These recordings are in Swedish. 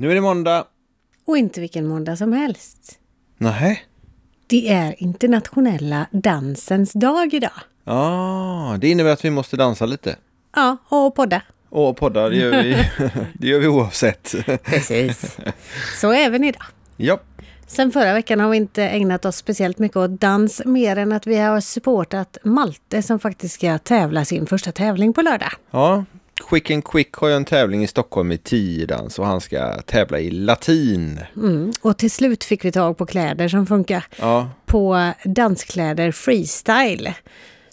Nu är det måndag. Och inte vilken måndag som helst. Nej. Det är internationella dansens dag idag. Ja, det innebär att vi måste dansa lite. Ja, och podda. Och podda, det gör vi, det gör vi oavsett. Precis. Så även idag. Ja, Sen förra veckan har vi inte ägnat oss speciellt mycket åt dans mer än att vi har supportat Malte som faktiskt ska tävla sin första tävling på lördag. ja. Quick and Quick har ju en tävling i Stockholm i tiodans och han ska tävla i latin. Mm. Och till slut fick vi tag på kläder som funkar. Ja, På danskläder Freestyle.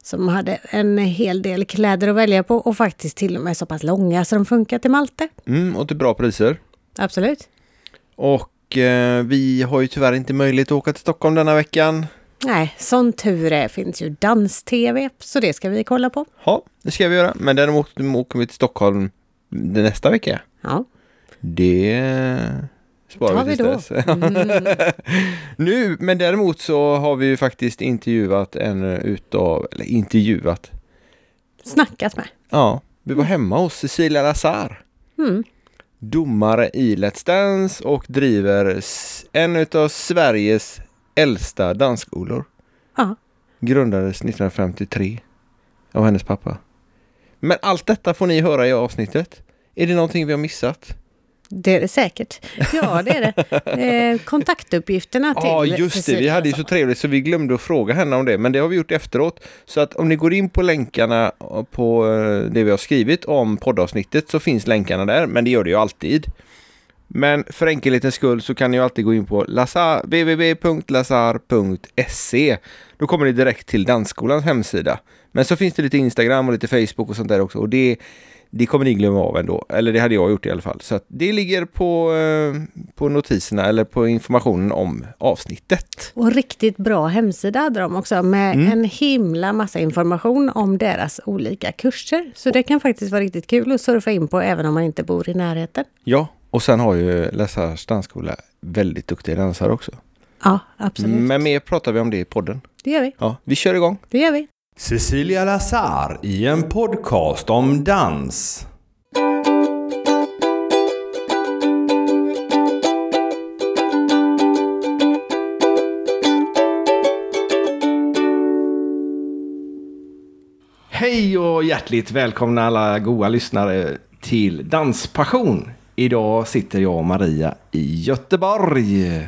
Som hade en hel del kläder att välja på och faktiskt till och med så pass långa så de funkar till Malte. mm, och till bra priser. Absolut. Och eh, vi har ju tyvärr inte möjlighet att åka till Stockholm denna veckan. Nej, som tur är finns ju dans-tv, så det ska vi kolla på. Ja, det ska vi göra. Men däremot åker vi till Stockholm nästa vecka. Ja, Det sparar vi vi då. dess. nu, men däremot så har vi ju faktiskt intervjuat en utav, eller intervjuat, snackat med. ja, vi var hemma hos Cecilia Lazar. Mm. Domare i Let's Dance och driver en utav Sveriges äldsta dansskolor. Ja. Grundades 1953 av hennes pappa. Men allt detta får ni höra i avsnittet. Är det någonting vi har missat? Det är det säkert. Ja, det är det. Eh, kontaktuppgifterna till Ja, just det. Vi hade ju så trevligt så vi glömde att fråga henne om det. Men det har vi gjort efteråt. Så att om ni går in på länkarna på eh, det vi har skrivit om poddavsnittet så finns länkarna där. Men det gör det ju alltid. Men för enkelhetens skull så kan ni alltid gå in på lazar, www.lazar.se. Då kommer ni direkt till Dansskolans hemsida. Men så finns det lite Instagram och lite Facebook och sånt där också. Och det, det kommer ni glömma av ändå. Eller det hade jag gjort i alla fall. Så det ligger på, eh, på notiserna eller på informationen om avsnittet. Och riktigt bra hemsida hade de också med Mm. en himla massa information om deras olika kurser. Så det kan faktiskt vara riktigt kul att surfa in på även om man inte bor i närheten. Ja, och sen har ju Läsars dansskola väldigt duktiga dansare också. Ja, absolut. Men mer pratar vi om det i podden. Det gör vi. Ja, vi kör igång. Det gör vi. Cecilia Lazar i en podcast om dans. Hej och hjärtligt välkomna alla goa lyssnare till Danspassion. Idag sitter jag och Maria i Göteborg.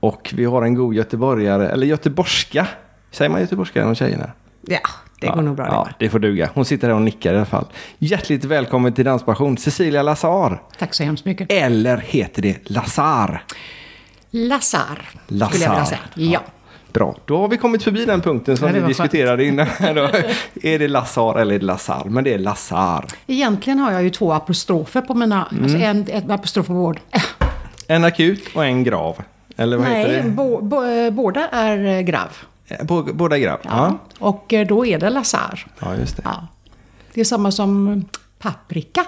Och vi har en god göteborgare, eller göteborgska. Säger man göteborgska om tjejerna? Ja, det går nog bra. Ja, det får duga. Hon sitter här och nickar i alla fall. Hjärtligt välkommen till Danspassion, Cecilia Lazar. Tack så hemskt mycket. Eller heter det Lazar? Lazar, Lazar. skulle jag vilja säga. Ja. Bra, då har vi kommit förbi den punkten som det vi diskuterade innan. Är det Lazar eller är det Lazar? Men det är Lazar. Egentligen har jag ju två apostrofer på mina... Mm. Alltså en ett apostrof på båda. En akut och en grav. Eller vad heter Nej, det? bo, bo, eh, båda är eh, grav. Eh, Bå- Båda är grav? Ja. Ja. Och eh, då är det Lazar. ja, just det. Ja. Det är samma som paprika.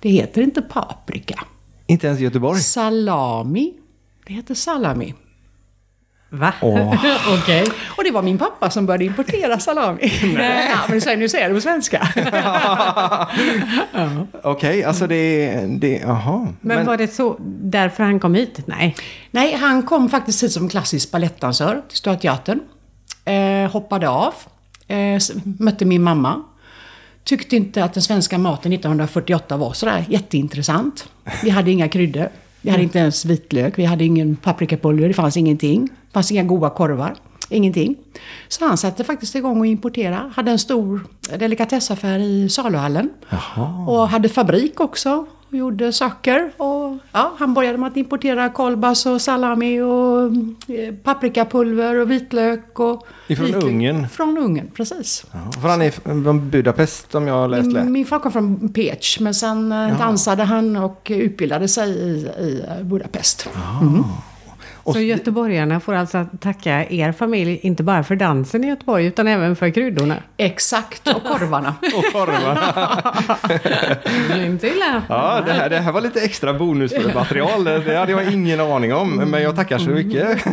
Det heter inte paprika. Inte ens Göteborg? Salami. Det heter salami. Va? Okej. Och det var min pappa som började importera salami. Nej. Ja, men nu säger jag det på svenska. Okej, alltså det är... Det, jaha. Men, var det så därför han kom hit? Nej. Nej, han kom faktiskt hit som klassisk balettdansör till Stora Teatern. Eh, hoppade av. Eh, mötte min mamma. Tyckte inte att den svenska maten 1948 var sådär jätteintressant. Vi hade inga kryddor. Vi hade inte ens vitlök. Vi hade ingen paprikapulver. Det fanns ingenting. Det fanns inga goda korvar. Ingenting. Så han satte faktiskt igång och importera. Hade en stor delikatessaffär i saluhallen. Och hade fabrik också. Och gjorde saker. Och ja, han började med att importera kolbas och salami och eh, paprikapulver och vitlök. Och Ifrån vitlök. Ungern? Från Ungern, precis. Ja, för han är från Budapest om jag har läst rätt. Min far kom från Pech, men sen eh, dansade han och utbildade sig i, i Budapest. Så göteborgarna får alltså tacka er familj, inte bara för dansen i Göteborg, utan även för kryddorna? Exakt, och korvarna. Och korvarna. inte illa. Ja, det här, det här var lite extra bonusmaterial. Det hade jag ingen aning om. Men jag tackar så mycket.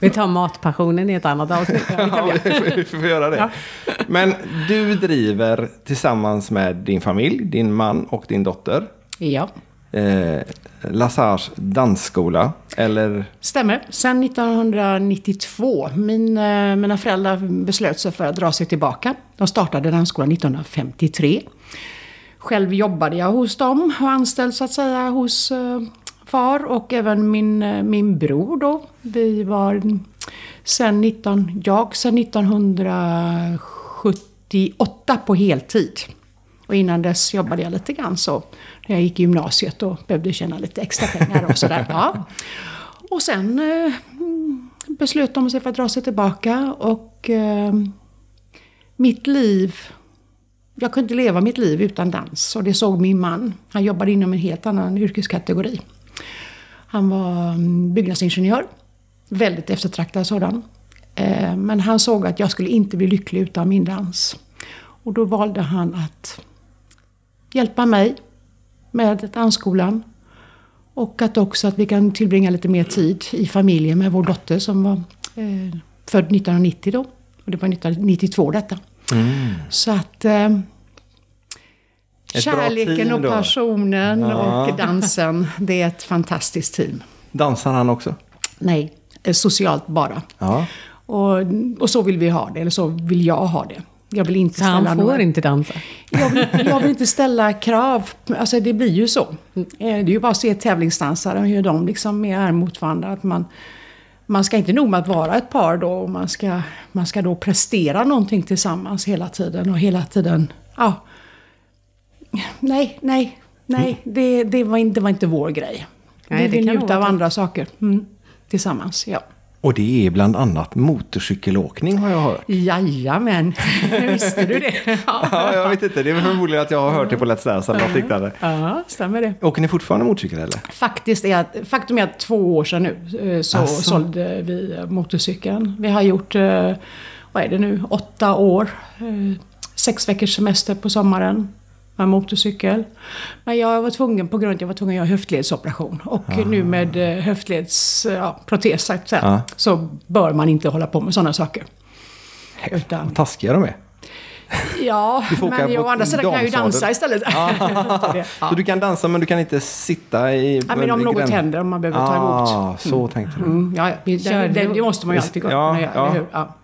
Vi tar matpassionen i ett annat avsnitt. Ja, vi får göra det. Men du driver tillsammans med din familj, din man och din dotter Ja, Eh, Lazars dansskola, eller? stämmer. Sen 1992. Min, eh, mina föräldrar beslöt sig för att dra sig tillbaka. De startade dansskolan 1953. Själv jobbade jag hos dem, var anställd så att säga hos eh, far och även min, eh, min bror då. Vi var sen 19, jag sen 1978 på heltid. Och innan dess jobbade jag lite grann så när jag gick i gymnasiet och behövde tjäna lite extra pengar och sådär. Ja. Och sen eh, beslöt de sig för att dra sig tillbaka och eh, mitt liv jag kunde leva mitt liv utan dans och det såg min man. Han jobbade inom en helt annan yrkeskategori. Han var mm, byggnadsingenjör. Väldigt eftertraktad sådan. Eh, Men han såg att jag skulle inte bli lycklig utan min dans. Och då valde han att hjälpa mig med dansskolan. Och att också att vi kan tillbringa lite mer tid i familjen med vår dotter som var eh, född 1990 då. Och det var 1992 detta. Så att eh, kärleken och passionen Ja. och dansen, det är ett fantastiskt team. Dansar han också? Nej, eh, socialt bara. Ja. Och, och så vill vi ha det, eller så vill jag ha det. Jag vill inte Så han ställa får några... inte dansa. Jag vill, jag vill inte ställa krav. Alltså det blir ju så. Eh, Det är ju bara att se tävlingsdansare, hur de liksom är mot varandra. Att man, man ska inte nog med att vara ett par då, och man ska, man ska då prestera någonting tillsammans hela tiden och hela tiden, ja. Nej, nej, nej, det, det, var, inte, det var inte vår grej. Nej, vi det vill njuta av andra saker. Mm. Tillsammans, ja. Och det är bland annat motorcykelåkning har jag hört. Jajamän, visste du det? Ja, jag vet inte. Det är förmodligen att jag har hört det på Let's Dance eller något liknande. Ja, stämmer det. Åker ni fortfarande motorcykel eller? Faktiskt är att, faktum är att två år sedan nu eh, så Asså. sålde vi eh, motorcykeln. Vi har gjort, eh, vad är det nu, åtta år. Sex veckors semester på sommaren med motorcykel. Men jag var tvungen, på grund av att jag var tvungen att göra höftledsoperation. Och nu med eh, höftledsprotes ja, så, Ah. så bör man inte hålla på med sådana saker. Utan, Vad taskiga de är. ja, men å på andra sidan kan jag ju dansa istället. Det, ja. Så du kan dansa men du kan inte sitta i... Ja, men om något gräns- händer, om man behöver ta emot. Ah, så tänkte du. Mm, ja, ja, det, det, det måste man ju alltid kunna göra, ja. hur? Ja.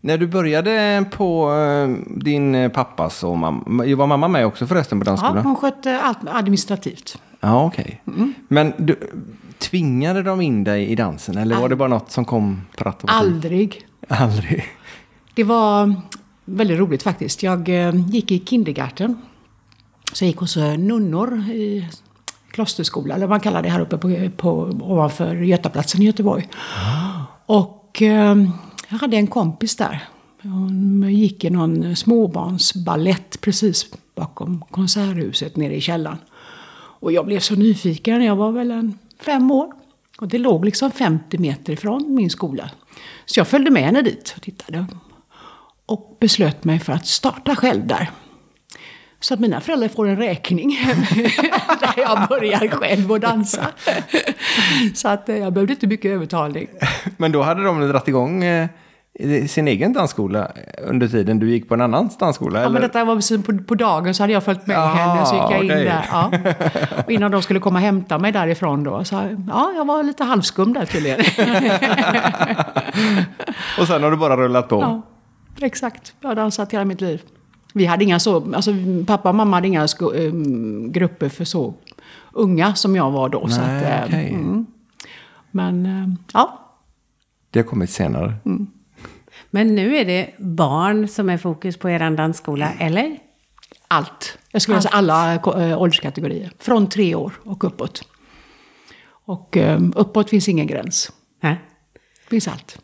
När du började på eh, din eh, pappas och mamma, var mamma med också förresten på ja, dansskolan? hon skötte allt administrativt. Ja, okej. Men du, tvingade de in dig i dansen eller var det bara något som kom pratt och Aldrig. Aldrig. Det var väldigt roligt faktiskt. Jag eh, gick i kindergarten. Så jag gick hos nunnor i klosterskola, eller vad man kallar det här uppe på, på, ovanför Götaplatsen i Göteborg. Och eh, jag hade en kompis där. Hon gick i någon småbarnsballett precis bakom konserthuset nere i källaren. Och jag blev så nyfiken, jag var väl en fem år. Och det låg liksom 50 meter ifrån min skola. Så jag följde med henne dit och tittade. Och beslöt mig för att starta själv där. Så att mina föräldrar får en räkning där jag börjar själv att dansa. Så att eh, jag behövde inte mycket övertalning. Men då hade de dragit igång eh, sin egen dansskola under tiden du gick på en annan dansskola? Ja, eller? men detta var precis på, på dagen så hade jag följt med Aha, henne så gick jag in okej. där. Ja. Och innan de skulle komma och hämta mig därifrån då. Så ja, jag var lite halvskum där tydligen. Och sen har du bara rullat på? Ja, exakt. Jag har dansat hela mitt liv. Vi hade inga så, alltså pappa och mamma hade inga sko, eh, grupper för så unga som jag var då. så Nej, att, eh, okej. mm. Men eh, ja, Det har kommit senare. Men nu är det barn som är fokus på er dansskola, eller? allt. Jag skulle säga alla äh, ålderskategorier. Från tre år och uppåt. Och eh, uppåt finns ingen gräns. Nej. finns allt.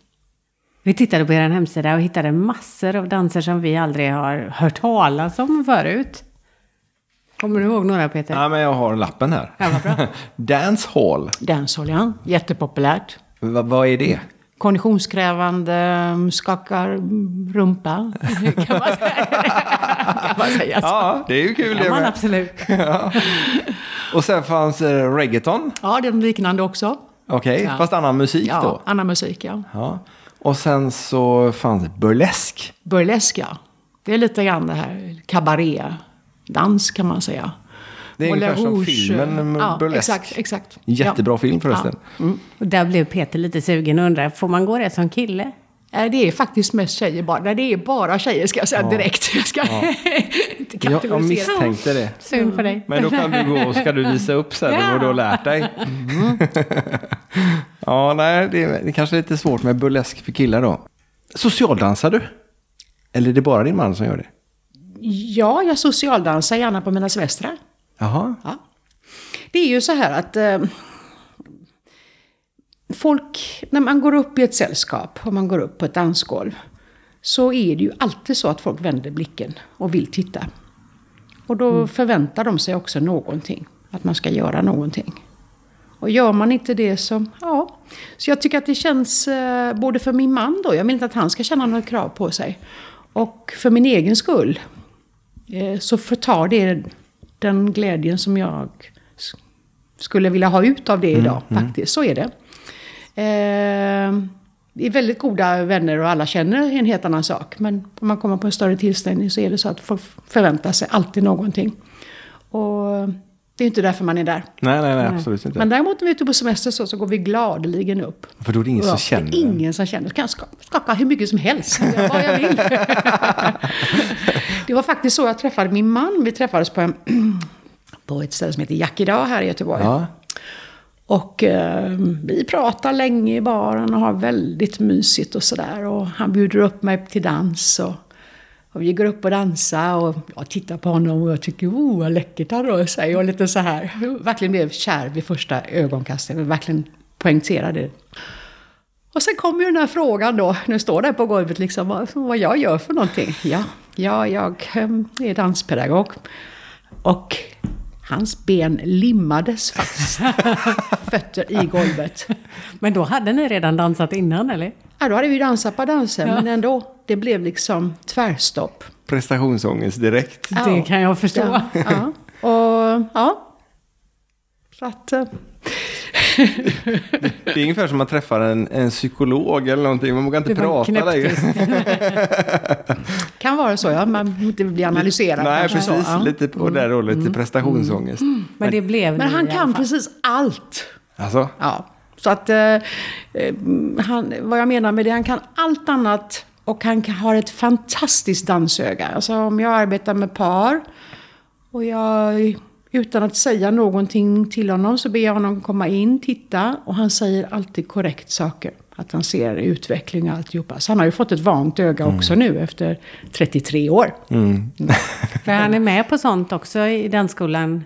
Vi tittade på er hemsida och hittade massor av danser som vi aldrig har hört talas om förut. Kommer du ihåg några Peter? Ja, men jag har lappen här. Ja, bra. Dance Hall. Dancehall, ja. Jättepopulärt. Va, vad är det? Konditionskrävande, skakar rumpa. kan man säga. kan man säga så. Ja, det är ju kul Ja, det man, med. absolut. Och sen fanns eh, reggaeton. Ja, det är liknande också. Okej, Ja. fast annan musik Ja, då. annan musik, ja. Ja. Och sen så fanns burlesk. Burlesk, ja. Det är lite grann det här kabaré. dans kan man säga. Det är ungefär som Moulin filmen Rouge. Ja, Burlesk. exakt, exakt. Jättebra Ja. film förresten. Och där blev Peter lite sugen och undrar, får man gå det som kille? Nej, Det är faktiskt mest tjejer bara. Nej, det är bara tjejer ska jag säga direkt. Jag ska inte Jag, jag kategorisera. misstänkte det. Synd för dig. Men då kan du gå och ska du visa upp sen Ja. vad du har lärt dig. ja, nej, det är, det är kanske lite svårt med burlesk för killar då. Socialdansar du? Eller är det bara din man som gör det? Ja, jag socialdansar gärna på mina semestrar. Jaha. Ja. Det är ju så här att eh, folk, när man går upp i ett sällskap och man går upp på ett dansgolv så är det ju alltid så att folk vänder blicken och vill titta. Och då förväntar de sig också någonting, att man ska göra någonting. Och gör man inte det så, ja. Så jag tycker att det känns, eh, både för min man då, jag vill inte att han ska känna några krav på sig. Och för min egen skull, eh, så förtar det den glädjen som jag skulle vilja ha ut av det idag. Faktiskt, så är det. Eh, vi är väldigt goda vänner och alla känner en helt annan sak. Men om man kommer på en större tillställning så är det så att folk förväntar sig alltid någonting. Och det är inte därför man är där. Nej, nej, nej, absolut inte. Men däremot när vi är ute på semester så, så går vi gladeligen upp. För då är det ingen som Ja, känner det är ingen som känner. Så kan jag skaka hur mycket som helst. Jag vad jag vill. det var faktiskt så jag träffade min man. Vi träffades på, en, på ett ställe som heter Jack idag här i Göteborg. Ja. Och eh, vi pratar länge i baren och har väldigt mysigt och sådär. Och han bjuder upp mig till dans. Och, och vi går upp och dansar och jag tittar på honom och jag tycker oh vad läckert han rör sig. Och lite så här. Verkligen blev kär vid första ögonkastet. Jag verkligen poängtera det. Och sen kommer ju den här frågan då, nu står där på golvet liksom, vad, vad jag gör för någonting. Ja, ja jag em, är danspedagog. Och hans ben limmades fast, fötter i golvet. Men då hade ni redan dansat innan eller? Ja, då hade vi dansat på dansen, men ändå, det blev liksom tvärstopp. Prestationsångest direkt. Det kan jag förstå. Ja, ja. Och ja. Så att... eh, Det är ungefär som att man träffar en, en psykolog eller någonting. Man vågar inte prata längre. kan vara så, ja. Man inte bli analyserad. Nej, kanske precis. Så, ja. Mm. Lite på det då, lite prestationsångest. Men det blev Men han kan precis allt. Alltså, Ja, så att eh, eh, han, vad jag menar med det, han kan allt annat och han har ett fantastiskt dansöga. Alltså om jag arbetar med par och jag utan att säga någonting till honom så ber jag honom komma in, titta och han säger alltid korrekt saker. Att han ser utveckling och alltihopa. Så han har ju fått ett vant öga också nu efter 33 år. För han är med på sånt också i den skolan.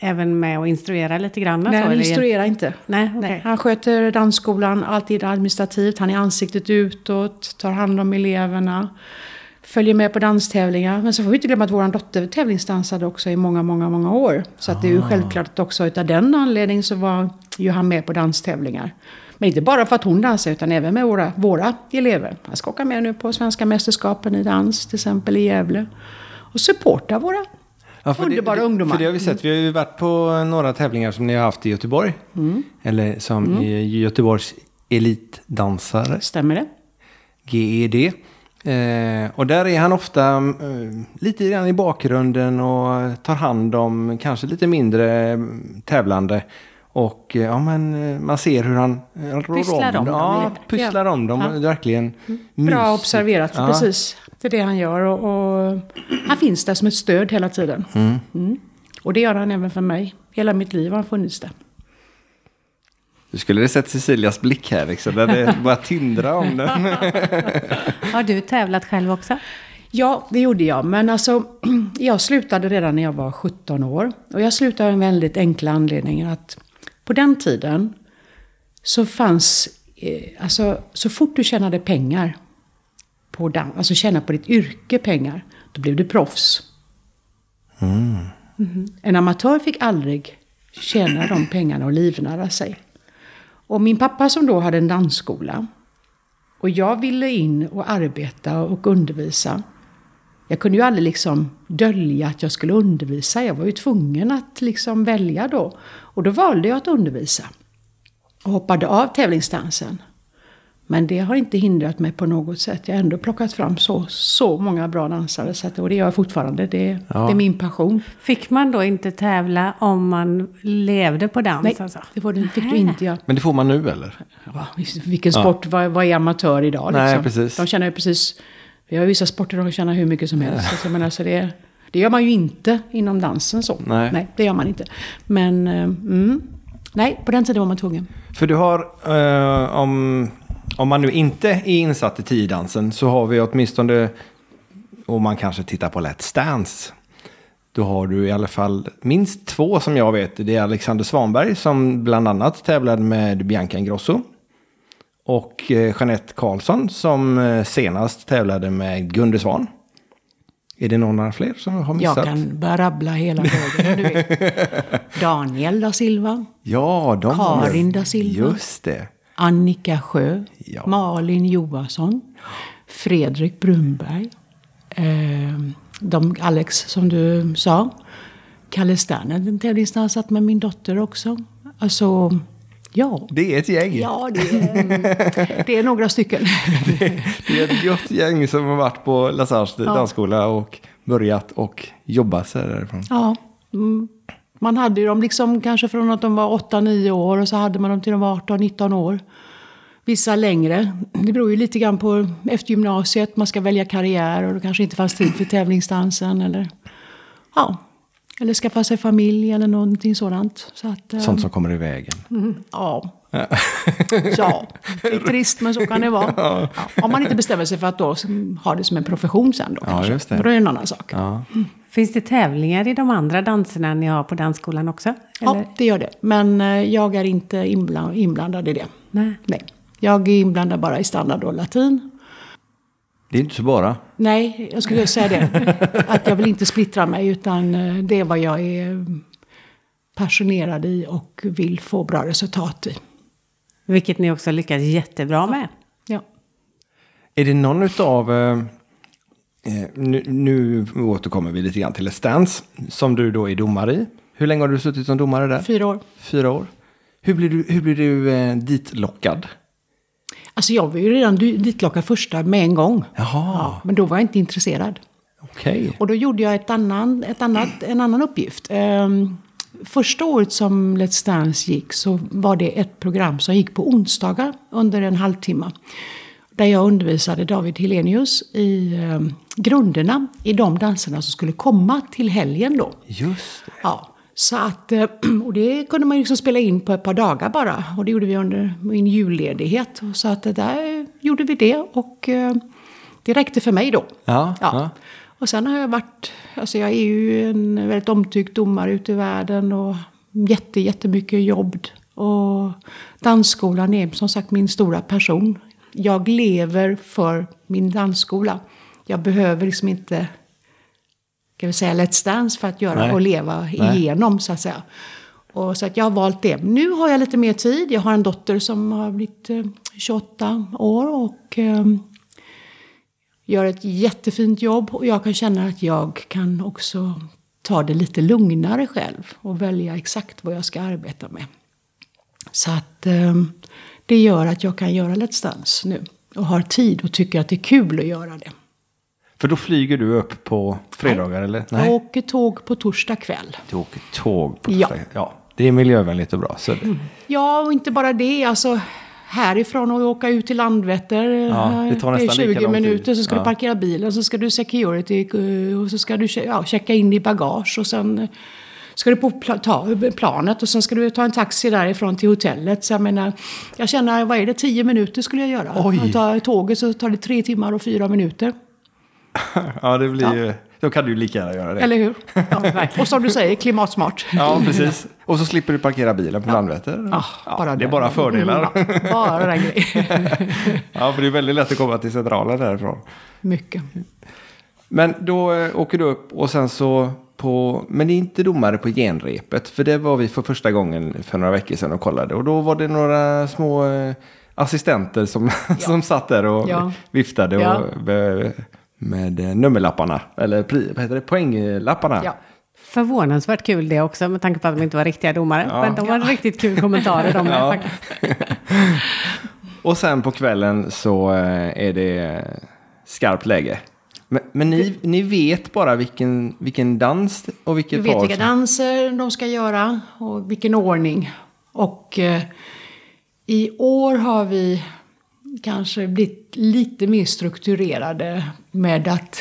Även med att instruera lite grann? Nej, han instruerar inte. Nej, okej. Nej, han sköter dansskolan, alltid administrativt. Han är ansiktet utåt, tar hand om eleverna, följer med på danstävlingar. Men så får vi inte glömma att vår dotter tävlingsdansade också i många, många, många år. Så att det är ju självklart att också utav den anledningen så var ju han med på danstävlingar. Men inte bara för att hon dansar utan även med våra, våra elever. Han ska åka med nu på svenska mästerskapen i dans, till exempel i Gävle. Och supporta våra Ja, för Underbara det, ungdomar. För det har vi sett. Vi har ju varit på några tävlingar som ni har haft i Göteborg. Mm. Eller som i Göteborgs elitdansare, Stämmer det? GED. Eh, och där är han ofta eh, lite grann i bakgrunden och tar hand om kanske lite mindre eh, tävlande. Och eh, ja, men eh, man ser hur han Pysslar om dem Ja, pysslar om dem. Ja. Verkligen Bra mysigt. observerat, Ja. precis. Det är det han gör. Och, och han finns där som ett stöd hela tiden. Mm. Och det gör han även för mig. Hela mitt liv har han funnits där. Du skulle ha sett Cecilias blick här liksom. Det bara tindra om den. Har du tävlat själv också? Ja, det gjorde jag. Men alltså, jag slutade redan när jag var 17 år. Och jag slutade av en väldigt enkla anledning. Att på den tiden så fanns, eh, alltså så fort du tjänade pengar, på dan- alltså tjäna på ditt yrke pengar, då blev du proffs. Mhm. En amatör fick aldrig tjäna de pengarna och livnära sig. Och min pappa som då hade en dansskola, och jag ville in och arbeta och undervisa. Jag kunde ju aldrig liksom dölja att jag skulle undervisa. Jag var ju tvungen att liksom välja då. Och då valde jag att undervisa. Och hoppade av tävlingsdansen. Men det har inte hindrat mig på något sätt. Jag har ändå plockat fram så, så många bra dansare. Så att, och det gör jag fortfarande. Det, Ja. det är min passion. Fick man då inte tävla om man levde på dans? Nej, alltså? det får du, fick du inte göra. Men det får man nu eller? Ja, vilken sport, vad, vad är amatör idag? Liksom? Nej, precis. De tjänar ju precis... Vi har ju vissa sporter där de tjänar hur mycket som helst. Alltså, men alltså det, det gör man ju inte inom dansen så. Nej. det gör man inte. Men, eh, mm, nej, på den tiden var man tvungen. För du har, eh, om, om man nu inte är insatt i tiodansen så har vi åtminstone, och man kanske tittar på Let's Dance, då har du i alla fall minst två som jag vet. Det är Alexander Svanberg som bland annat tävlade med Bianca Ingrosso. Och eh, Jeanette Karlsson som eh, senast tävlade med Gunde Svan. Är det några fler som har missat? Jag kan börja rabbla hela vägen. Daniel da Silva, Ja, de Karin da Silva. Just det. Annika Sjö, Ja. Malin Johansson, Fredrik Brunberg, eh, de, Alex som du sa, Kalle Sterner, en tävlingsdansat med min dotter också. Alltså, ja. Det är ett gäng. Ja, det är, det är några stycken. Det är ett gott gäng som har varit på Lazars dansskola och börjat och jobba sig därifrån. Ja. Mm. Man hade ju dem liksom kanske från att de var 8-9 år och så hade man dem till de var 18-19 år. Vissa längre. Det beror ju lite grann på efter gymnasiet, man ska välja karriär och det kanske inte fanns tid för tävlingsdansen eller ja, eller skaffa sig familj eller någonting sådant. Så att, eh, Sånt som kommer i vägen. Ja. ja, det är trist men så kan det vara. Ja. Om man inte bestämmer sig för att då ha det som en profession sen då. Ja, kanske. just det. Då är det en annan sak. Ja. Finns det tävlingar i de andra danserna ni har på dansskolan också? Ja, Eller? det gör det. Men eh, jag är inte inbland, inblandad i det. Nej. Nej. Jag är inblandad bara i standard och latin. Det är inte så bara. Nej, jag skulle säga det. Att jag vill inte splittra mig utan eh, det är vad jag är passionerad i och vill få bra resultat i. Vilket ni också lyckas jättebra med. Ja. Är det någon utav... Eh, nu, nu återkommer vi lite grann till Let's Dance. Som du då är domare i. Hur länge har du suttit som domare där? Fyra år. Fyra år. Hur blir du, hur blir du eh, ditlockad? Alltså jag var ju redan ditlockad första med en gång. Jaha, Ja, men då var jag inte intresserad. okej. Och då gjorde jag ett annan, ett annat, en annan uppgift. Ehm, första året som Let's Dance gick så var det ett program som gick på onsdagar under en halvtimme. Där jag undervisade David Helenius i ehm, grunderna i de danserna som skulle komma till helgen då. Just det. Ja, så att, eh, och det kunde man liksom spela in på ett par dagar bara. Och det gjorde vi under min julledighet. Så att där gjorde vi det och eh, det räckte för mig då. Ja, ja. Och sen har jag varit, alltså jag är ju en väldigt omtyckt domare ute i världen och jätte, jättemycket jobb. Och dansskolan är som sagt min stora passion. Jag lever för min dansskola. Jag behöver liksom inte ska vi säga Let's Dance för att göra Nej. och leva Nej. igenom så att säga. Och så att jag har valt det. Nu har jag lite mer tid. Jag har en dotter som har blivit eh, 28 år och eh, gör ett jättefint jobb. Och jag kan känna att jag kan också ta det lite lugnare själv och välja exakt vad jag ska arbeta med. Så att eh, det gör att jag kan göra Let's Dance nu. Och har tid och tycker att det är kul att göra det. För då flyger du upp på fredagar eller? Jag åker tåg på torsdag kväll. Du åker tåg på Ja. fredag. ja. Det är miljövänligt och bra. Så det, Ja, och inte bara det. Alltså, härifrån och åka ut till Landvetter. Ja, det tar nästan 20 lika lång tid. minuter. Så ska Ja. du parkera bilen, så ska du security eh, och så ska du ja, checka in i bagage. Och sen eh, ska du på pla- ta planet och sen ska du ta en taxi därifrån till hotellet. Så jag menar, jag känner, vad är det, 10 minuter skulle jag göra. Oj. Och ta tåget så tar det 3 timmar och 4 minuter. ja, det blir Ja. ju... Då kan du lika gärna göra det. Eller hur? Ja, och som du säger, klimatsmart. Ja, precis. Och så slipper du parkera bilen på Landvetter. Ja, Ja, det är bara fördelar. Mm, ja, bara den grejen. Ja, för det är väldigt lätt att komma till centralen därifrån. Mycket. Men då eh, åker du upp och sen så på... Men det är inte domare på genrepet. För det var vi för första gången för några veckor sedan och kollade. Och då var det några små eh, assistenter som, som satt där och Ja. viftade Ja. med, med eh, nummerlapparna. Eller vad heter det? poänglapparna. Ja. Förvånansvärt kul det också med tanke på att de inte var riktiga domare. Ja. Men de var riktigt kul kommentarer de Ja. faktiskt. Och sen på kvällen så eh, är det skarpt läge. Men, men ni, ni vet bara vilken, vilken dans och vilket Vi vet par vilka danser de ska göra och vilken ordning. Och eh, i år har vi kanske blivit lite mer strukturerade med att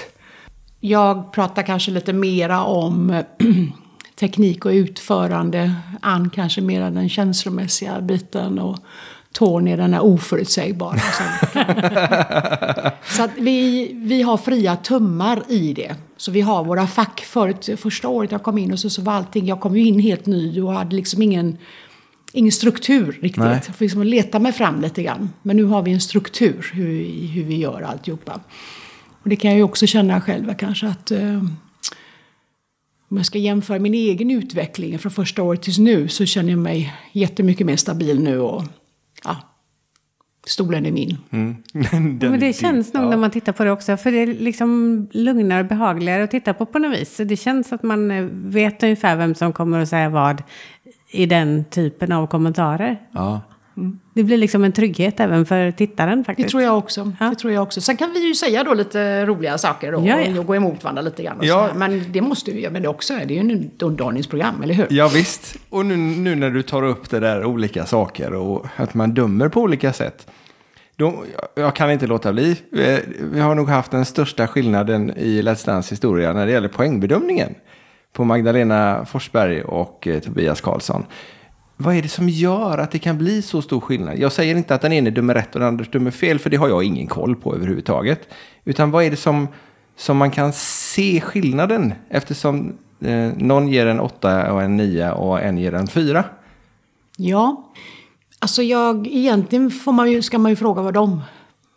jag pratar kanske lite mera om teknik och utförande. Ann kanske mera den känslomässiga biten och Tony den här oförutsägbara. Så att vi, vi har fria tummar i det. Så vi har våra fack. Förut, första året jag kom in och så, så var allting, jag kom ju in helt ny och hade liksom ingen, ingen struktur riktigt. Nej. Jag får liksom leta mig fram lite grann. Men nu har vi en struktur hur, hur vi gör alltihopa. Och det kan jag ju också känna själv kanske att eh, om jag ska jämföra min egen utveckling från första året tills nu så känner jag mig jättemycket mer stabil nu och stolen är min. Den Men det känns nog Ja. när man tittar på det också. För det är liksom lugnare och behagligare att titta på på något vis. Så det känns att man eh, vet ungefär vem som kommer att säga vad i den typen av kommentarer. Ja. Det blir liksom en trygghet även för tittaren Det faktiskt. tror jag också. Ja. Det tror jag också. Sen kan vi ju säga då lite roliga saker då, Ja, ja. och gå emot varandra lite grann. Och Ja. Men det måste vi göra. Men det också är det är ju ett underhållningsprogram, eller hur? Ja, visst. Och nu, nu när du tar upp det där olika saker och att man dömer på olika sätt. Då, jag, kan inte låta bli. Vi, vi har nog haft den största skillnaden i Let's Dance historia när det gäller poängbedömningen. På Magdalena Forsberg och eh, Tobias Karlsson. Vad är det som gör att det kan bli så stor skillnad? Jag säger inte att den ene dömer rätt och den andra dömer fel, för det har jag ingen koll på överhuvudtaget. Utan vad är det som, som man kan se skillnaden eftersom eh, någon ger en åtta och en nia och en ger en fyra? Ja. Alltså jag, egentligen får man ju, ska man ju fråga vad de,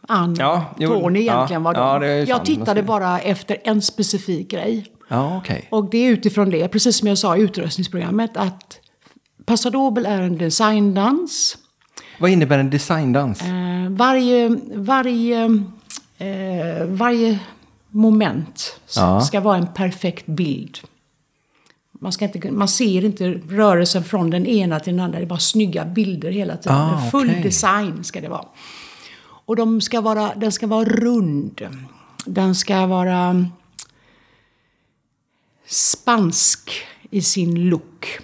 Ann Ja, Tony ja, egentligen var de. ja, jag sant, tittade bara efter en specifik grej. Ja, okej. Och det är utifrån det, precis som jag sa i utrustningsprogrammet, att Passadobel är en designdans. Vad innebär en designdans? Eh, varje, varje, eh, varje moment Ja. ska vara en perfekt bild. Man, ska inte, man ser inte rörelsen från den ena till den andra. Det är bara snygga bilder hela tiden. Ah, full design ska det vara. Och de ska vara, den ska vara rund. Den ska vara spansk i sin look.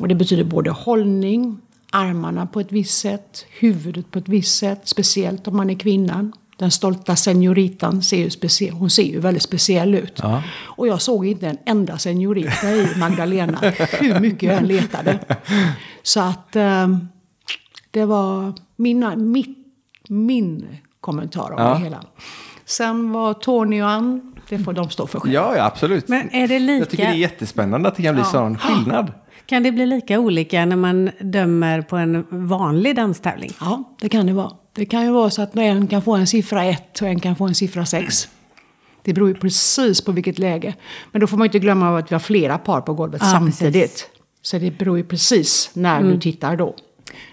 Och det betyder både hållning, armarna på ett visst sätt, huvudet på ett visst sätt, speciellt om man är kvinnan. Den stolta senioritan ser ju, specie- hon ser ju väldigt speciell ut. Och jag såg inte en enda seniorita i Magdalena, hur mycket jag än letade. Så att eh, det var mina, mitt, min kommentar om Ja. det hela. Sen var Tony och Ann, det får de stå för själva. Ja, ja, absolut. Men är det Jag tycker det är lika, jättespännande att det kan bli sån skillnad. Kan det bli lika olika när man dömer på en vanlig danstävling? Ja, det kan det vara. Det kan ju vara så att en kan få en siffra 1 och en kan få en siffra 6. Det beror ju precis på vilket läge. Men då får man inte glömma att vi har flera par på golvet Ja, samtidigt. precis. Så det beror ju precis när du tittar då.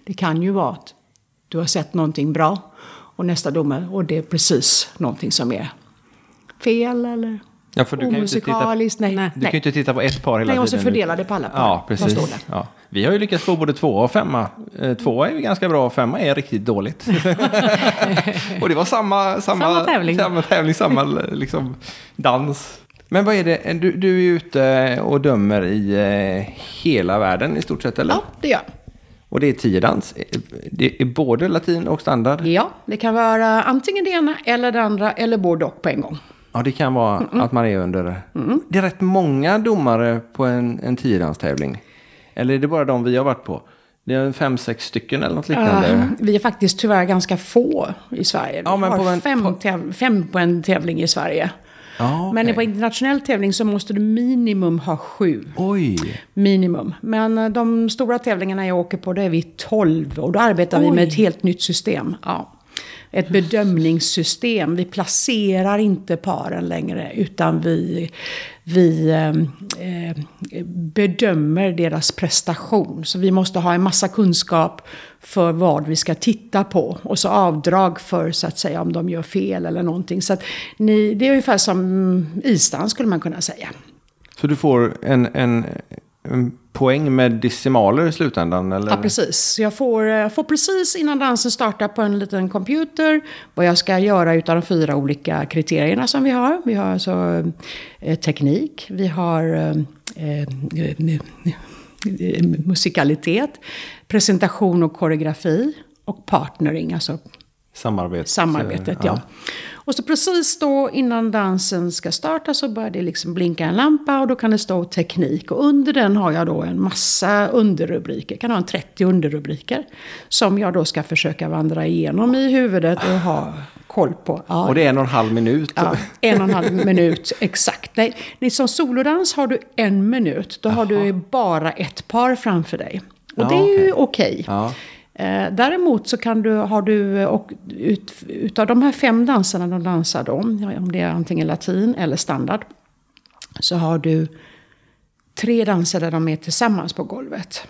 Det kan ju vara att du har sett någonting bra och nästa domare och det är precis någonting som är fel eller Ja, för du kan ju inte titta. Nej, Nej. du kan ju inte titta på ett par hela Nej, jag måste tiden. fördela det på alla par. Ja, precis. Ja. Vi har ju lyckats få både två och femma. Eh, Tvåa är ju ganska bra, femma är riktigt dåligt. och det var samma, samma, Samma tävling. Samma tävling, samma liksom, dans. Men vad är det, du, du är ute och dömer i eh, hela världen i stort sett, eller? Ja, det gör jag. Och det är tiodans. Det är både latin och standard. Ja, det kan vara antingen det ena eller det andra eller både och på en gång. Ja, det kan vara att man är under... Det är rätt många domare på en, en tiodanstävling. Eller är det bara de vi har varit på? Det är fem, sex stycken eller något liknande. Uh, vi är faktiskt tyvärr ganska få i Sverige. Vi Ja, men har på en- fem, på- fem på en tävling i Sverige. Ja, Men okej. på internationell tävling så måste du minimum ha sju. Oj! Minimum. Men eh, de stora tävlingarna jag åker på, då är vi 12. Och då arbetar vi med ett helt nytt system. Ja. Ett bedömningssystem. Vi placerar inte paren längre, utan vi, vi eh, eh, bedömer deras prestation. Så vi måste ha en massa kunskap för vad vi ska titta på. Och så avdrag för, så att säga, om de gör fel eller någonting. Så att ni, det är ungefär som isdans skulle man kunna säga. Så du får en, en, en poäng med decimaler i slutändan? Eller? Ja, precis. Jag får, jag får precis innan dansen startar på en liten computer vad jag ska göra utav de fyra olika kriterierna som vi har. Vi har alltså eh, teknik, vi har eh, eh, musikalitet, presentation och koreografi och partnering, alltså Samarbete. samarbetet. Ja. Och så precis då innan dansen ska starta så börjar det liksom blinka en lampa och då kan det stå teknik. Och under den har jag då en massa underrubriker, kan ha en 30 underrubriker. Som jag då ska försöka vandra igenom i huvudet och ha koll på. Ja, Och det är en och en halv minut. Ja, en och en halv minut, exakt. Nej, som solodans har du en minut. Då har du bara ett par framför dig. Och Ja, det är ju okej. okej. Ja. Eh, däremot så kan du, har du, och ut, utav de här fem danserna de dansar då, om det är antingen latin eller standard, så har du tre danser där de är tillsammans på golvet.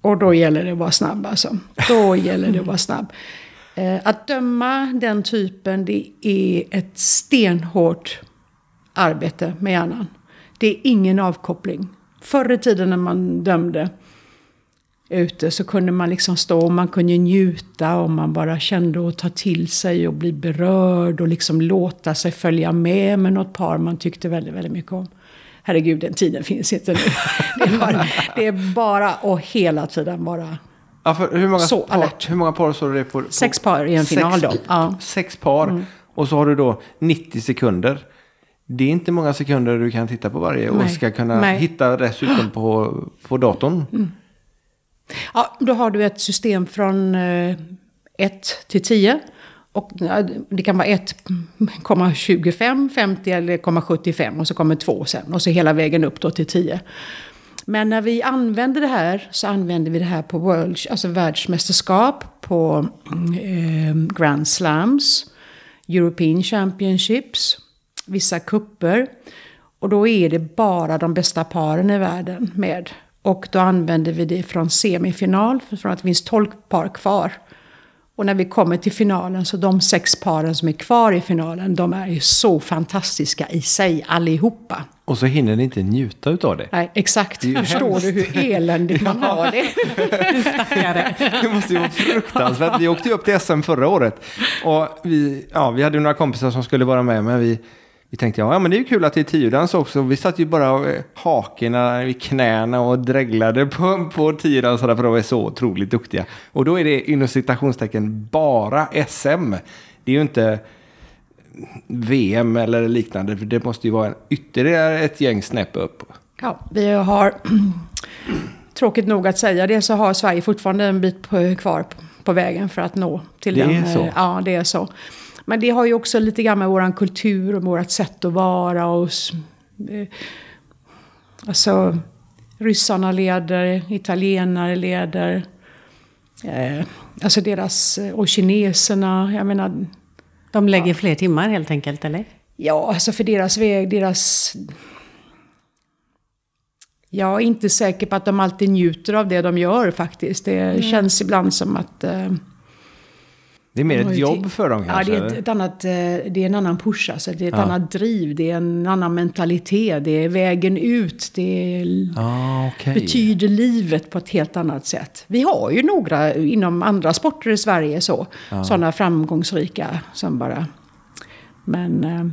Och då gäller det att vara snabb alltså. Då gäller det att vara snabb. Eh, att döma den typen, det är ett stenhårt arbete med hjärnan. Det är ingen avkoppling. Förr i tiden när man dömde ute så kunde man liksom stå och man kunde njuta och man bara kände och ta till sig och bli berörd och liksom låta sig följa med med något par man tyckte väldigt, väldigt mycket om. Herregud, den tiden finns inte nu. Det är bara, det är bara och hela tiden bara Ja, hur, många Så par, alert. hur många par så det är på, på sex par i en final då. sex, Ja. Mm. sex par. Och så har du då 90 sekunder. Det är inte många sekunder du kan titta på varje och Nej. ska kunna Nej. hitta dessutom på, på datorn. Ja, då har du ett system från eh, 1 till 10. Och det kan vara 1,25, 50 eller 0,75 och så kommer 2 sen. Och så hela vägen upp då till 10. Men när vi använder det här så använder vi det här på world, alltså världsmästerskap, på eh, Grand Slams, European Championships, vissa kupper. Och då är det bara de bästa paren i världen med. Och då använder vi det från semifinal, från att det finns 12 par kvar. Och när vi kommer till finalen, så de sex paren som är kvar i finalen, de är ju så fantastiska i sig allihopa. Och så hinner ni inte njuta utav det. Nej, exakt. ju Förstår hemskt. du hur eländigt man har det? Stackare. Det måste ju vara fruktansvärt. Vi åkte ju upp till SM förra året. Och vi, ja, vi hade några kompisar som skulle vara med, men vi, vi tänkte ja, men det är ju kul att det är tiodans också. Vi satt ju bara eh, hakorna vid knäna och dreglade på, på tiodansarna för de är så otroligt duktiga. Och då är det inom citationstecken bara SM. Det är ju inte VM eller liknande, för det måste ju vara en, ytterligare ett gäng snäpp upp. Ja, vi har, tråkigt nog att säga det, så har Sverige fortfarande en bit på, kvar på, på vägen för att nå till Det den. är så? eh, Ja, det är så. Men det har ju också lite grann med vår kultur och vårt sätt att vara. Och, eh, alltså, ryssarna leder, italienare leder. Eh, alltså deras, och kineserna, jag menar, De lägger fler timmar helt enkelt, eller? Ja, alltså för deras väg, deras... Jag är inte säker på att de alltid njuter av det de gör faktiskt. Det känns ibland som att... eh, Det är mer ett jobb ti- för dem Ja, kanske? det är, ett, annat, eh, det är en annan push, alltså. det är ett Ja. annat driv, det är en annan mentalitet, det är vägen ut, det är, Ah, okej. betyder livet på ett helt annat sätt. Vi har ju några inom andra sporter i Sverige så, sådana framgångsrika som bara... Men eh,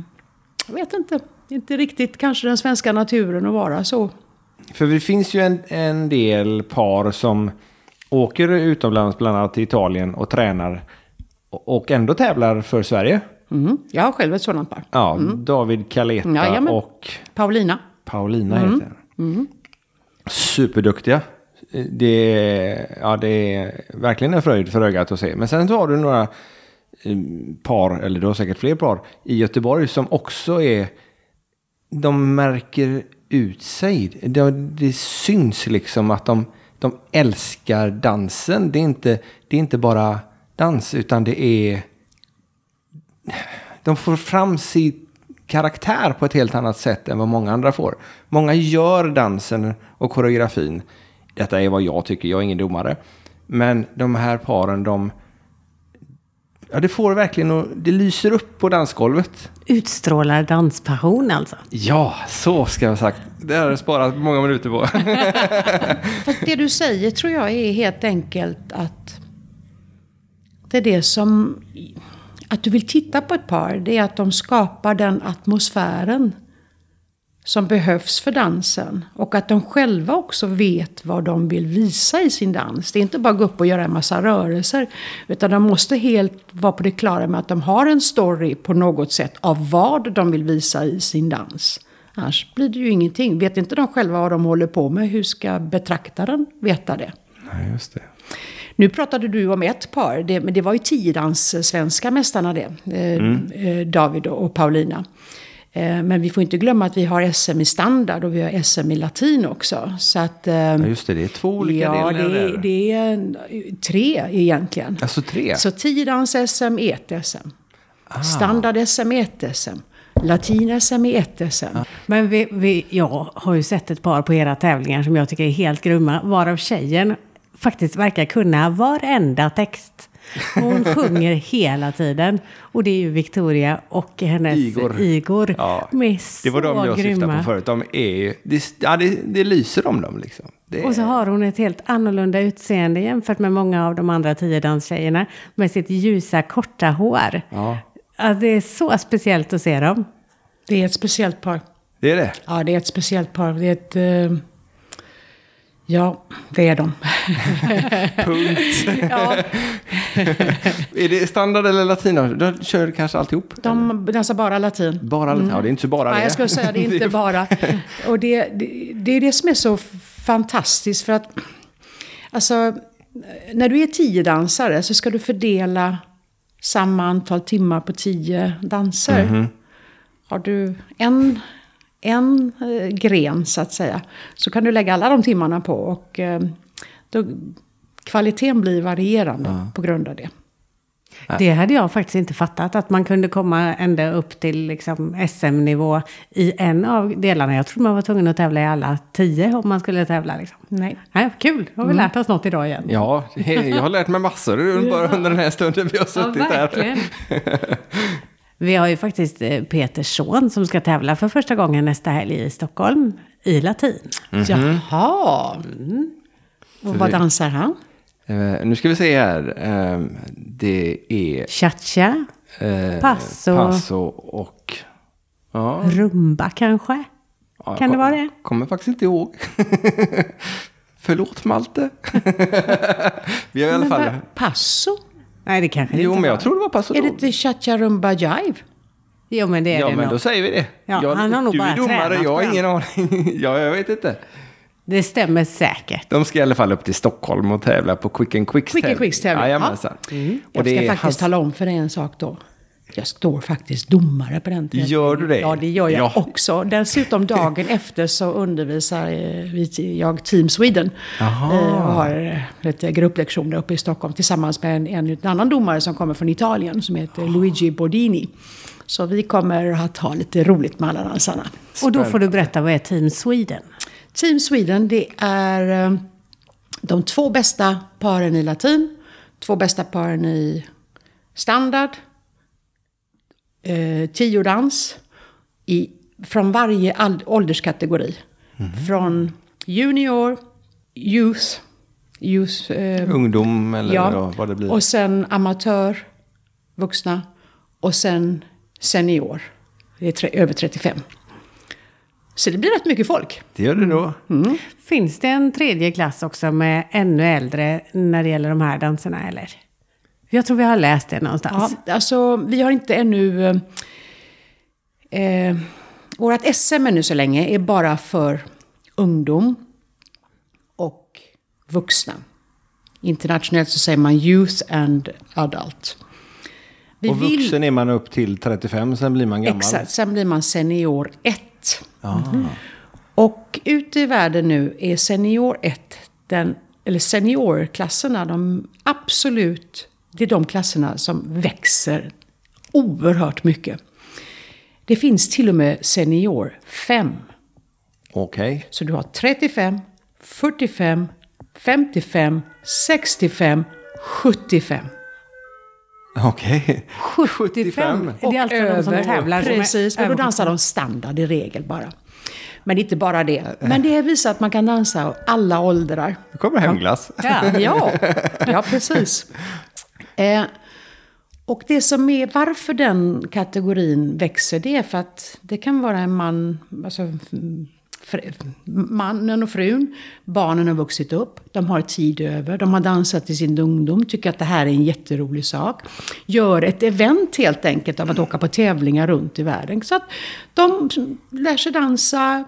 jag vet inte, inte riktigt kanske den svenska naturen att vara så. För det finns ju en, en del par som åker utomlands, bland annat till Italien, och tränar och ändå tävlar för Sverige. Mm. Jag har själv ett sådant par. Ja, David Kaleta Jajamän. och Paulina. Paulina heter den. Superduktiga. Det är, ja, det är verkligen en fröjd för ögat att se. Men sen så har du några eh, par, eller du har säkert fler par, i Göteborg som också är... De märker ut sig. Det, det syns liksom att de, de älskar dansen. Det är, inte, det är inte bara dans, utan det är... De får fram sin karaktär på ett helt annat sätt än vad många andra får. Många gör dansen och koreografin. Detta är vad jag tycker, jag är ingen domare. Men de här paren, de, Ja, det får verkligen och det lyser upp på dansgolvet. Utstrålar danspassion alltså. Ja, så ska jag ha sagt. Det har jag sparat många minuter på. För det du säger tror jag är helt enkelt att det är det som... Att du vill titta på ett par, det är att de skapar den atmosfären som behövs för dansen. Och att de själva också vet vad de vill visa i sin dans. Det är inte bara att gå upp och göra en massa rörelser. Utan de måste helt vara på det klara med att de har en story på något sätt av vad de vill visa i sin dans. Annars blir det ju ingenting. Vet inte de själva vad de håller på med, hur ska betraktaren veta det? Nej, just det. Nu pratade du om ett par, det, men det var ju tiodans svenska mästarna det. Eh, David och Paulina. Eh, men vi får inte glömma att vi har SM i standard och vi har SM i latin också. Så att, eh, Ja, just det. Det är två olika ja, delar. det, där. det är tre egentligen. Alltså tre? Så tiodans-SM är ett SM. Standard-SM är ett SM. Latin-SM är ett SM. Men vi, vi, jag har ju sett ett par på era tävlingar som jag tycker är helt grymma. Varav tjejen faktiskt verkar kunna varenda text. Hon sjunger hela tiden. Och det är ju Victoria och hennes Igor. Igor. Ja, De är Det så var de jag syftade grymma. på förut. De är ju, det, ja, det, det lyser om dem liksom. Det Och så har hon ett helt annorlunda utseende jämfört med många av de andra tiodanstjejerna. Med sitt ljusa korta hår. Ja, Ja, det är så speciellt att se dem. Det är ett speciellt par. det är det. Ja, det är ett speciellt par. Det är ett... eh, ja, det är de. Punkt. ja, är det standard eller latino? De kör kanske alltihop? de dansar bara latin. Bara latin? Ja, det är inte så bara Nej, det. jag skulle säga det är inte bara. Och det, det, det är det som är så fantastiskt för att alltså när du är tio dansare så ska du fördela samma antal timmar på tio danser. Mhm. Har du en, en eh, gren så att säga så kan du lägga alla de timmarna på och eh, då, kvaliteten blir varierande på grund av det. Det hade jag faktiskt inte fattat. Att man kunde komma ända upp till liksom SM-nivå i en av delarna. Jag trodde man var tvungen att tävla i alla tio om man skulle tävla. Liksom. Nej. Nej, kul, då har vi lärt oss något idag igen. Ja, jag har lärt mig massor bara under den här stunden vi har suttit här. verkligen. Vi har ju faktiskt eh, Peters son som ska tävla för första gången nästa helg i Stockholm i latin. Jaha. Och vad det- dansar han? Eh, nu ska vi se här. Eh, det är Cha-cha, eh, Passo. passo och... Ja, rumba kanske? ja, Kan det vara det? Kommer faktiskt inte ihåg. Förlåt Malte. vi har i alla fall... Passo? Nej, det kanske det Jo, inte men jag var. tror det var passo Är det inte Cha-Cha Rumba Jive? Jo, men det är Ja, det men nog. då säger vi det. Ja, jag, han har nog du bara är domare, jag har ingen aning. ja, jag vet inte. Det stämmer säkert. De ska i alla fall upp till Stockholm och tävla på Quick and Quicks Quick and Quicks tävling, Jajamensan. Jag Och det ska faktiskt hans- tala om för dig en sak då. Jag står faktiskt domare på den tävlingen. Gör du det? Ja, det gör jag Ja. också. Dessutom dagen efter så undervisar eh, vi, jag Team Sweden. Jaha. Eh, Och har eh, lite grupplektioner uppe i Stockholm tillsammans med en, en, en annan domare som kommer från Italien som heter Luigi Bordini. Så vi kommer att ha lite roligt med alla dansarna. Och då får du berätta vad är Team Sweden? Team Sweden, det är eh, de två bästa paren i latin, två bästa paren i standard, eh, tiodans, i, från varje all, ålderskategori. Från junior, youth, youth eh, Ungdom eller ja, ja, vad det blir. och sen amatör, vuxna, och sen senior. Det är tre, över 35. Så det blir rätt mycket folk. Det gör det då. Finns det en tredje klass också med ännu äldre när det gäller de här danserna, eller? Jag tror vi har läst det Ja, någonstans. alltså vi har inte ännu... Eh, eh, vårt SM ännu så länge är bara för ungdom och vuxna. Internationellt så säger man youth and adult. Vi Och vuxen är man upp till 35, sen blir man gammal. Exakt, sen blir man senior 1. Och ute i världen nu är senior 1, den, eller seniorklasserna, de absolut, det är de klasserna som växer oerhört mycket. Det finns till och med senior 5. Okej. Så du har 35, 45, 55, 65, 75. Okej. 75. Det är alltså de som tävlar Precis, och då över dansar de standard i regel bara. Men inte bara det. Men det visar att man kan dansa alla åldrar. Nu kommer hemglass. Ja. Ja, ja precis. Eh, och det som är, varför den kategorin växer, det är för att det kan vara en man, alltså fr- mannen och frun, barnen har vuxit upp, de har tid över, de har dansat i sin ungdom, tycker att det här är en jätterolig sak. Gör ett event helt enkelt av att åka på tävlingar runt i världen. Så att de lär sig dansa,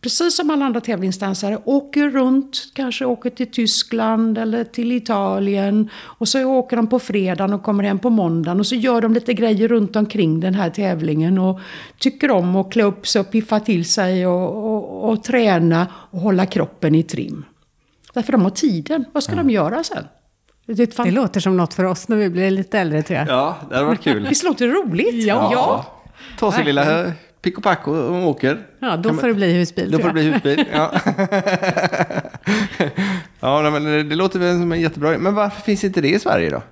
precis som alla andra tävlingsdansare, åker runt, kanske åker till Tyskland eller till Italien. Och så åker de på fredagen och kommer hem på måndagen och så gör de lite grejer runt omkring den här tävlingen. Och tycker om att klä upp sig och piffa till sig och, och, och träna och hålla kroppen i trim. Därför de har tiden. Vad ska de göra sen? Det ett Det fan... låter som något för oss när vi blir lite äldre tror jag. Ja, det hade varit kul. Visst låter det roligt? ja. Ta sin lilla pick och pack och, och åker. Ja, då får det bli husbil Då får det bli husbil. Ja, ja men det låter väl som en jättebra Men varför finns inte det i Sverige då?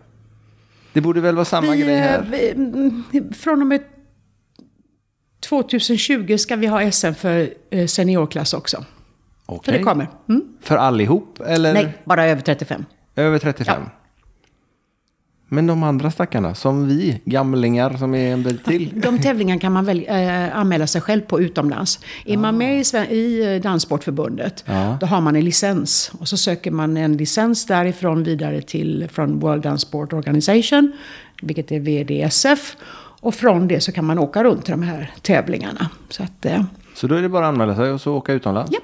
Det borde väl vara samma Vi, grej eh, här? vi, mm, från och med 2020 ska vi ha SM för eh, seniorklass också. För Okej. det kommer. Mm? För allihop? Eller Nej, bara över 35. över 35? Men de andra stackarna, som vi, gamlingar som är en bit till. De tävlingarna kan man väl eh, anmäla sig själv på utomlands. Är man med i, i eh, Danssportförbundet, Ja. då har man en licens. Och så söker man en licens därifrån vidare till från World Dance Sport Organization, vilket är VDSF. Och från det så kan man åka runt till de här tävlingarna. Så att, eh, Så då är det bara att anmäla sig och så åka utomlands? ja.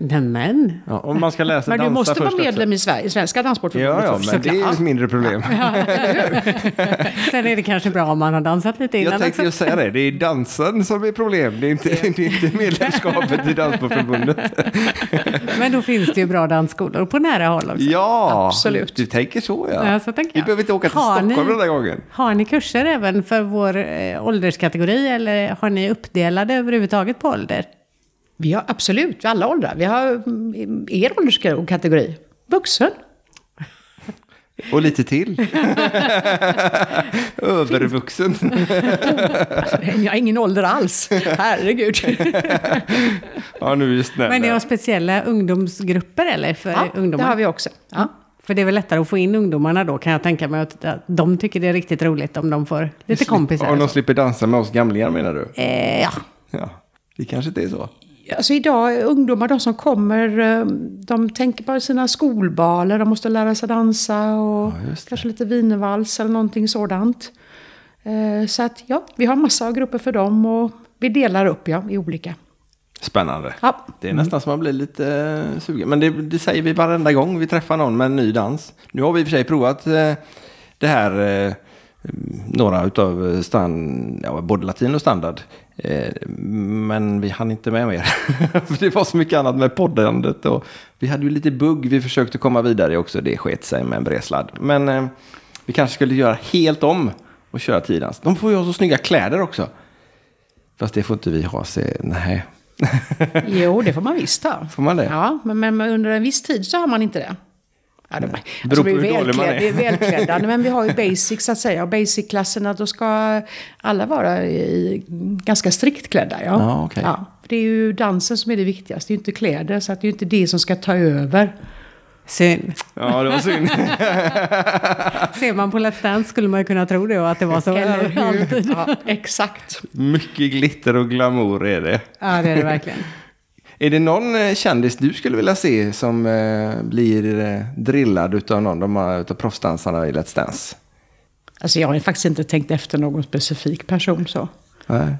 Nämen. Ja, om man ska sig Men du måste vara medlem i Sverige, Svenska Danssportförbundet. Ja, ja, men det är ett mindre problem. Sen är det kanske bra om man har dansat lite innan Jag tänkte just säga det, det är dansen som är problem. Det är inte, det är inte medlemskapet i Danssportförbundet. Men då finns det ju bra dansskolor på nära håll också. Ja, Absolut. du tänker så ja. Ja, så tänker Vi jag. behöver inte åka till Har Stockholm ni- den där gången. Har ni kurser även för vår eh, ålderskategori eller har ni uppdelade överhuvudtaget på ålder? Vi har absolut, alla åldrar. Vi har mm, er ålderskategori. Vuxen. Och lite till. Övervuxen. Jag har ingen ålder alls. Herregud. Ja, nu är vi snälla. Men ni har speciella ungdomsgrupper eller för Ja, det ungdomar? har vi också. Ja. För det är väl lättare att få in ungdomarna då kan jag tänka mig att att de tycker det är riktigt roligt om de får lite kompisar. Om de slipper dansa med oss gamlingar menar du? Eh, ja. Ja, det kanske inte är så. Alltså idag, ungdomar, de som kommer, eh, de tänker på sina skolbaler, de måste lära sig dansa och Ja, kanske lite wienervals eller någonting sådant. Eh, Så att ja, vi har massa av grupper för dem och vi delar upp ja, i olika. Spännande. Ja. Det är nästan som man blir lite eh, sugen. Men det, det säger vi varenda gång vi träffar någon med en ny dans. Nu har vi i och för sig provat det här, några utav stand, ja, både latin och standard. Eh, men vi hann inte med mer. För det var så mycket annat med poddandet. Och vi hade ju lite bugg vi försökte komma vidare också. Det sket sig med en bredsladd. Men eh, vi kanske skulle göra helt om och köra tidans. De får ju ha så snygga kläder också. Fast det får inte vi ha. Se, nej. Jo, det får man visst ha. Får man det? Ja, men, men under en viss tid så har man inte det. Ja, de, alltså, vi är man är. välklädda, vi är välklädda, men vi har ju basic så att säga. Och basic-klasserna, då ska alla vara i, ganska strikt klädda. Ja. Ja, okej. ja, det är ju dansen som är det viktigaste, det är ju inte kläder. Så att det är ju inte det som ska ta över. Synd. Ja, det var synd. Ser man på Let's Dance skulle man ju kunna tro det och att det var så Eller hur? alltid. Ja, exakt. Mycket glitter och glamour är det. Ja, det är det verkligen. Är det någon eh, kändis du skulle vilja se som eh, blir eh, drillad utav någon de här- utav proffsdansarna i Let's Dance? Alltså jag har faktiskt inte tänkt efter någon specifik person så. Nej.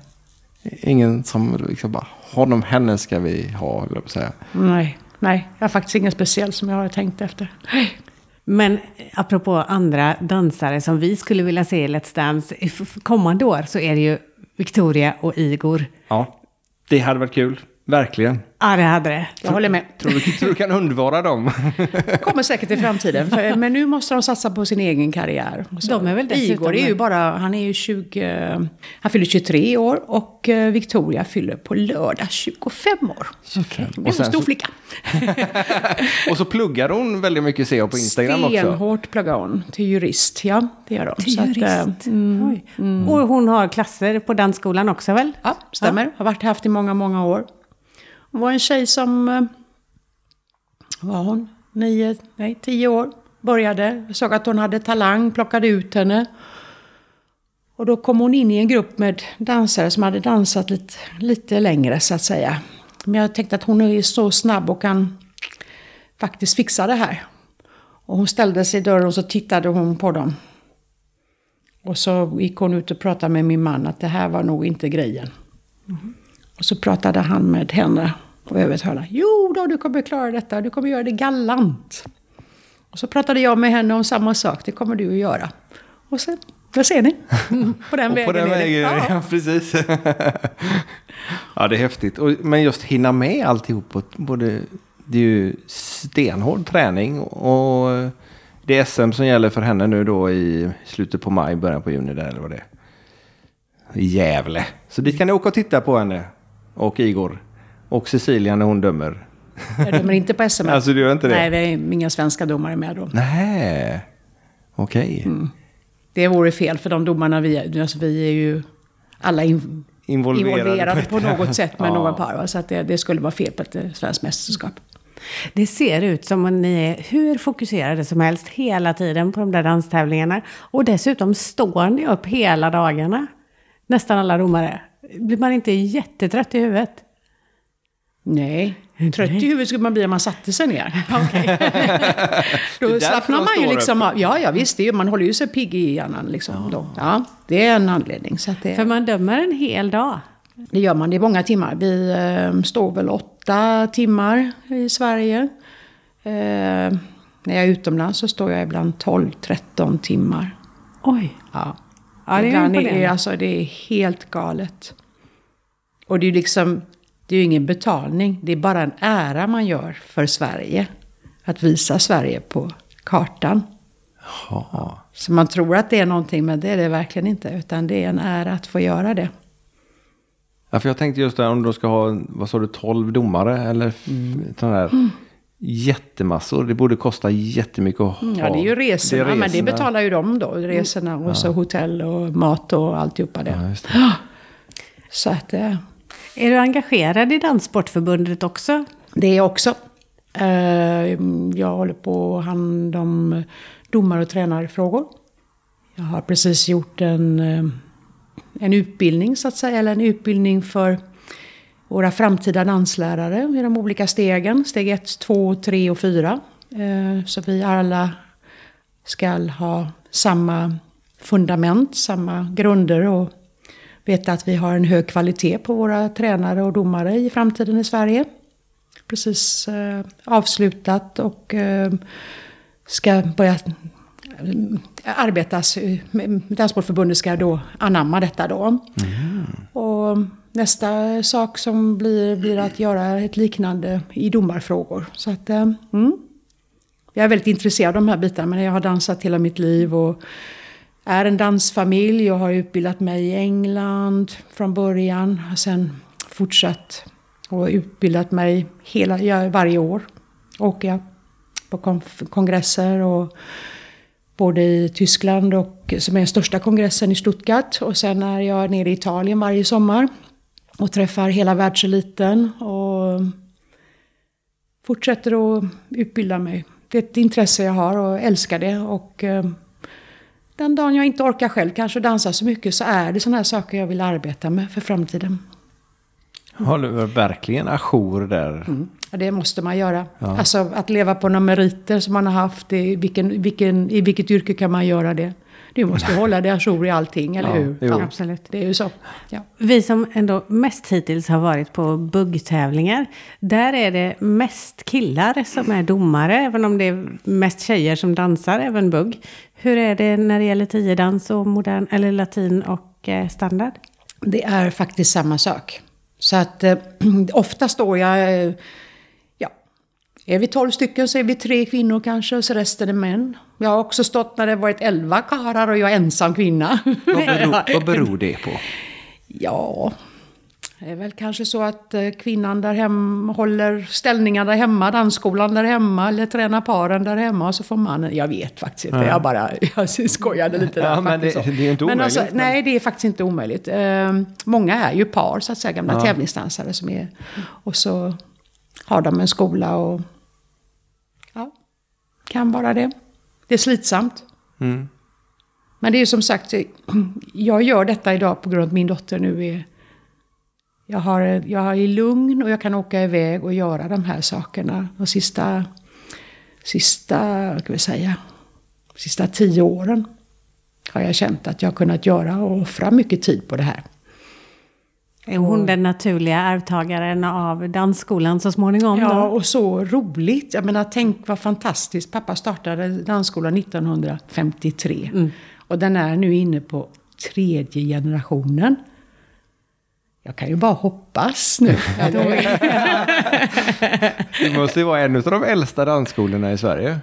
Ingen som liksom bara, honom, henne ska vi ha, eller på säga. Nej, nej, jag har faktiskt ingen speciell som jag har tänkt efter. Men apropå andra dansare som vi skulle vilja se i Let's Dance kommande år så är det ju Victoria och Igor. Ja, det hade varit kul. Verkligen. Ja, det hade det. Jag håller med. Tror du, tror du kan undvara dem? Kommer säkert i framtiden. För, men nu måste de satsa på sin egen karriär. Så- De är väl dessutom- Igor är ju bara, han är ju 20, han fyller 23 år och eh, Victoria fyller på lördag 25 år. Okay. Det är Och en sen stor så- flicka. Och så pluggar hon väldigt mycket ser jag på Instagram också. Stenhårt pluggar hon till jurist, ja. Det gör hon. Till Så att, eh, jurist. Oj. Och hon har klasser på dansskolan också väl? Ja, stämmer. Har varit haft i många, många år. Hon var en tjej som... Eh, var hon? Nio, nej, tio år. Började. Jag såg att hon hade talang, plockade ut henne. Och då kom hon in i en grupp med dansare som hade dansat lite, lite längre så att säga. Men jag tänkte att hon är så snabb och kan faktiskt fixa det här. Och hon ställde sig i dörren och så tittade hon på dem. Och så gick hon ut och pratade med min man att det här var nog inte grejen. Mm-hmm. Och så pratade han med henne och övertalade. Jo då, du kommer klara detta. Du kommer göra det galant. Och så pratade jag med henne om samma sak. Det kommer du att göra. Och sen, vad ser ni? På den vägen på den vägen, ja. Ja. precis. ja, det är häftigt. Och, men just hinna med alltihop. Både, det är ju stenhård träning och det är SM som gäller för henne nu då i slutet på maj, början på juni där eller vad det är. I Gävle. Så dit kan ni åka och titta på henne. Och Igor. Och Cecilia när hon dömer. Jag dömer inte på SM. Alltså, du gör inte det? Nej, vi är inga svenska domare med då. Nej, okej. Mm. Det vore fel för de domarna vi är. Alltså, vi är ju alla in, Involverade involverade på på, något sätt med Ja. någon par. va? Så att det, det skulle vara fel på ett eh, svenskt mästerskap. Det ser ut som om ni är hur fokuserade som helst hela tiden på de där danstävlingarna. Och dessutom står ni upp hela dagarna. Nästan alla domare. Blir man inte jättetrött i huvudet? Nej, trött i huvudet skulle man bli om man satte sig ner. då slappnar man ju liksom av. Ja, ja visst, det är, man håller ju sig pigg i hjärnan. Liksom, då. Ja, det är en anledning. Så att det, För man dömer en hel dag. Det gör man, det är många timmar. Vi eh, står väl åtta timmar i Sverige. Eh, när jag är utomlands så står jag ibland 12-13 timmar. Oj. Ja. Ja, det är Ibland imponerande. alltså, det är helt galet. Och det är ju liksom, det är ju ingen betalning. Det är bara en ära man gör för Sverige. Att visa Sverige på kartan. Ja. Så man tror att det är någonting, men det är det verkligen inte. Utan det är en ära att få göra det. Ja, för jag tänkte just där om de ska ha, vad sa du, 12 domare eller mm. där jättemassor. Det borde kosta jättemycket att ha. Mm, Ja, det är ju resorna, men det resorna. betalar ju de då. Resorna och så hotell och mat och alltihopa det. Ja, just det. Så att eh, Är du engagerad i Danssportförbundet också? det är jag också. Eh, Jag håller på att hand om domar och tränarfrågor. Jag har precis gjort en, eh, en utbildning så att säga, eller en utbildning för våra framtida danslärare i de olika stegen. Steg 1, 2, 3 och 4. Så vi alla ska ha samma fundament, samma grunder och veta att vi har en hög kvalitet på våra tränare och domare i framtiden i Sverige. Precis eh, avslutat och eh, ska börja eh, arbetas. eh, Danssportförbundet ska då anamma detta då. Och nästa sak som blir, blir att göra ett liknande i domarfrågor. Så att, eh, mm. Jag är väldigt intresserad av de här bitarna, men jag har dansat hela mitt liv och är en dansfamilj. Jag har utbildat mig i England från början. Och sen fortsatt och utbildat mig hela, ja, varje år. Åker jag på kongresser och både i Tyskland och som är den största kongressen i Stuttgart. Och sen är jag nere i Italien varje sommar och träffar hela världseliten och fortsätter att utbilda mig. Det är ett intresse jag har och älskar det. Och eh, den dagen jag inte orkar själv kanske dansa så mycket så är det sådana här saker jag vill arbeta med för framtiden. Håller verkligen ajour där. Ja, det måste man göra. Alltså att leva på några meriter som man har haft. I, vilken, vilken, I vilket yrke kan man göra det? Du måste hålla dig ajour i allting, eller Ja, hur? jo. Absolut. Det är ju så. Ja. Vi som ändå mest hittills har varit på buggtävlingar, där är det mest killar som är domare, även om det är mest tjejer som dansar, även bugg. Hur är det när det gäller tiodans och modern, eller latin och eh, standard? Det är faktiskt samma sak. Så att eh, ofta står jag, eh, är vi tolv stycken så är vi tre kvinnor kanske och så resten är män. Jag har också stått när det varit elva karlar och jag är ensam kvinna. Vad beror, vad beror det på? Ja, det är väl kanske så att eh, kvinnan där hemma håller ställningar där hemma, dansskolan där hemma eller tränar paren där hemma och så får mannen... Jag vet faktiskt inte, jag bara jag skojade lite där. Ja, men det- det är inte men alltså, omöjligt, men- Nej, det är faktiskt inte omöjligt. Eh, många är ju par, så att säga, gamla Ja. tävlingsdansare som är... Och så har de en skola och... Kan vara det. Det är slitsamt. Mm. Men det är som sagt, jag gör detta idag på grund av att min dotter nu är... Jag, har, jag är lugn och jag kan åka iväg och göra de här sakerna. De sista, sista, vad ska vi säga, sista tio åren har jag känt att jag har kunnat göra och offra mycket tid på det här. Är hon den naturliga arvtagaren av dansskolan så småningom? Ja, då? och så roligt. Jag menar, tänk vad fantastiskt. Pappa startade dansskolan 1953. Och den är nu inne på tredje generationen. Jag kan ju bara hoppas nu. Ja, Det måste ju vara en av de äldsta dansskolorna i Sverige.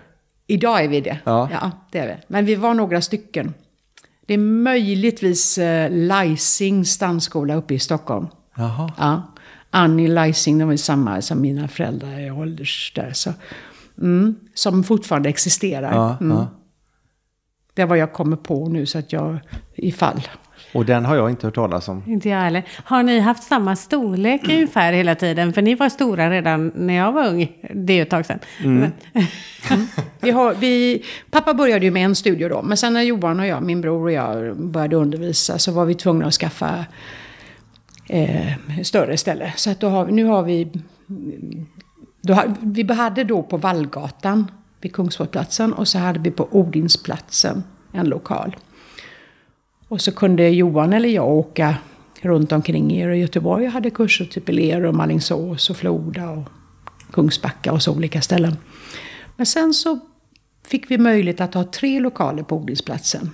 Idag är vi det. Ja. det är vi. Men vi var några stycken. Det är möjligtvis eh, Lysings dansskola uppe i Stockholm. Jaha. Ja. Annie Lysing, de var samma som mina föräldrar i ålders där. Så, mm, som fortfarande existerar. Ja, mm. ja. Det är vad jag kommer på nu så att jag, ifall. Och den har jag inte hört talas om. Inte jag heller. Har ni haft samma storlek ungefär hela tiden? För ni var stora redan när jag var ung. Det är ju ett tag sedan. Men, Vi har, vi, pappa började ju med en studio då, men sen när Johan och jag, min bror och jag började undervisa så var vi tvungna att skaffa eh, större ställe. Så att då har, vi- nu har vi... Då, har- vi hade då på Vallgatan vid Kungsportsplatsen och så hade vi på Odinsplatsen en lokal. Och så kunde Johan eller jag åka runt omkring i Göteborg. Jag hade kurser typ i Lerum, Alingsås och Floda och Kungsbacka och så olika ställen. Men sen så fick vi möjlighet att ha tre lokaler på Odinsplatsen.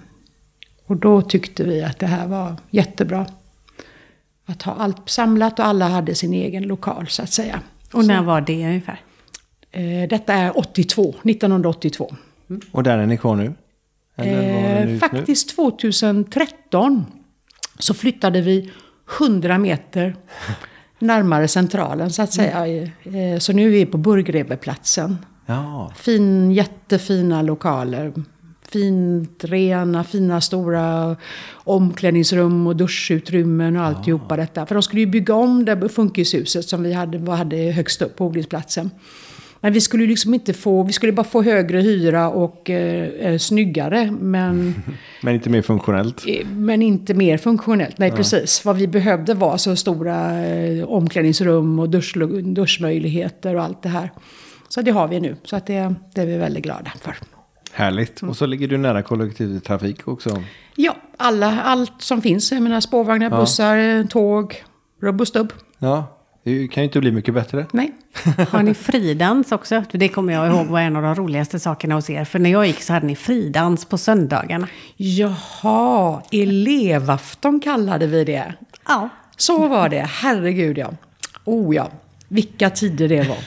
Och då tyckte vi att det här var jättebra. Att ha allt samlat och alla hade sin egen lokal så att säga. och när var det ungefär? Eh, detta är 82, 1982. Och där är ni kvar nu? Eh, faktiskt 2013 så flyttade vi 100 meter närmare centralen så att säga. Eh, Så nu är vi på Burgreveplatsen. Ja. Fin, jättefina lokaler. Fint rena, fina stora omklädningsrum och duschutrymmen och alltihopa detta. För de skulle ju bygga om det funkishuset som vi hade, hade högst upp på odlingsplatsen. Men vi skulle liksom inte få, vi skulle bara få högre hyra och eh, eh, snyggare. Men, Men inte mer funktionellt. eh, men inte mer funktionellt. Nej, precis. Vad vi behövde var så stora eh, omklädningsrum och dusch, duschmöjligheter och allt det här. Så det har vi nu. Så att det, det är vi väldigt glada för. Härligt. Och så ligger du nära kollektivtrafik också. Ja, alla, allt som finns. Jag menar spårvagnar, bussar, eh, tåg, rubb och stubb. Ja, det kan ju inte bli mycket bättre. Nej. Har ni fridans också? Det kommer jag ihåg var en av de roligaste sakerna hos er. För när jag gick så hade ni fridans på söndagarna. Jaha, elevafton kallade vi det. Ja. Så var det, herregud ja. Oh ja, vilka tider det var.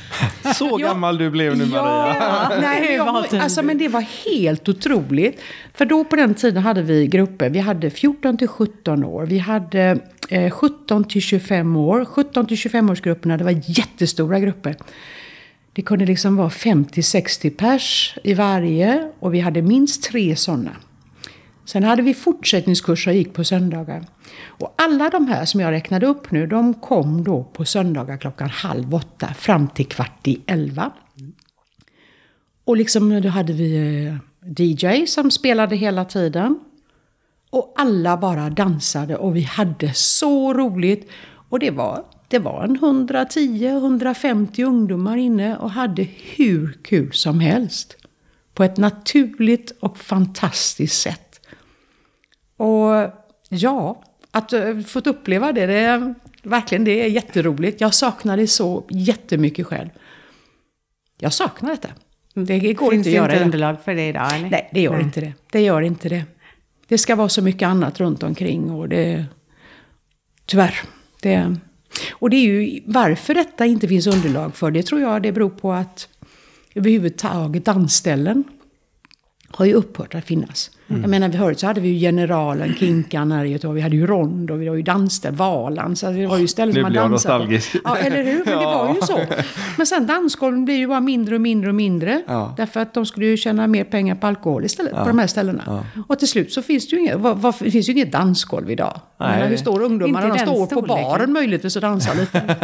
Så gammal du blev nu Maria. Ja, nej, jag, alltså, men det var helt otroligt. För då på den tiden hade vi grupper. Vi hade 14 till 17 år. Vi hade eh, 17 till 25 år. 17 till 25 årsgrupperna, det var jättestora grupper. Det kunde liksom vara 50-60 pers i varje. Och vi hade minst tre sådana. Sen hade vi fortsättningskurser och gick på söndagar. Och alla de här som jag räknade upp nu, de kom då på söndagar klockan halv åtta fram till kvart i elva. Och liksom då hade vi eh, DJ som spelade hela tiden. Och alla bara dansade och vi hade så roligt. Och det var, det var en 110-150 ungdomar inne och hade hur kul som helst. På ett naturligt och fantastiskt sätt. Och ja, att uh, fått uppleva det, det är, verkligen det är jätteroligt. Jag saknar det så jättemycket själv. Jag saknar detta. Det går Finns inte att göra inte det. underlag för det idag? Eller? Nej, det gör inte det. Det gör inte det. Det ska vara så mycket annat runt omkring och det... Tyvärr. Det, Och det är ju varför detta inte finns underlag för, det tror jag det beror på att överhuvudtaget dansställen har ju upphört att finnas. Mm. Jag menar, förut så hade vi ju Generalen, Kinkan här i Göteborg, vi hade ju Rond och vi har ju dansställ, Valand. Så vi har ju ställen Nu som man blir jag på. nostalgisk. Ja, eller hur? Men det var ju så. Men sen dansgolven blir ju bara mindre och mindre och mindre. Ja. Därför att de skulle ju tjäna mer pengar på alkohol istället, på de här ställena. Och till slut så finns det ju inget, vad, vad, det finns ju inget dansgolv idag. Nej. Hur står ungdomarna? Inte De står på baren möjligtvis och dansar lite.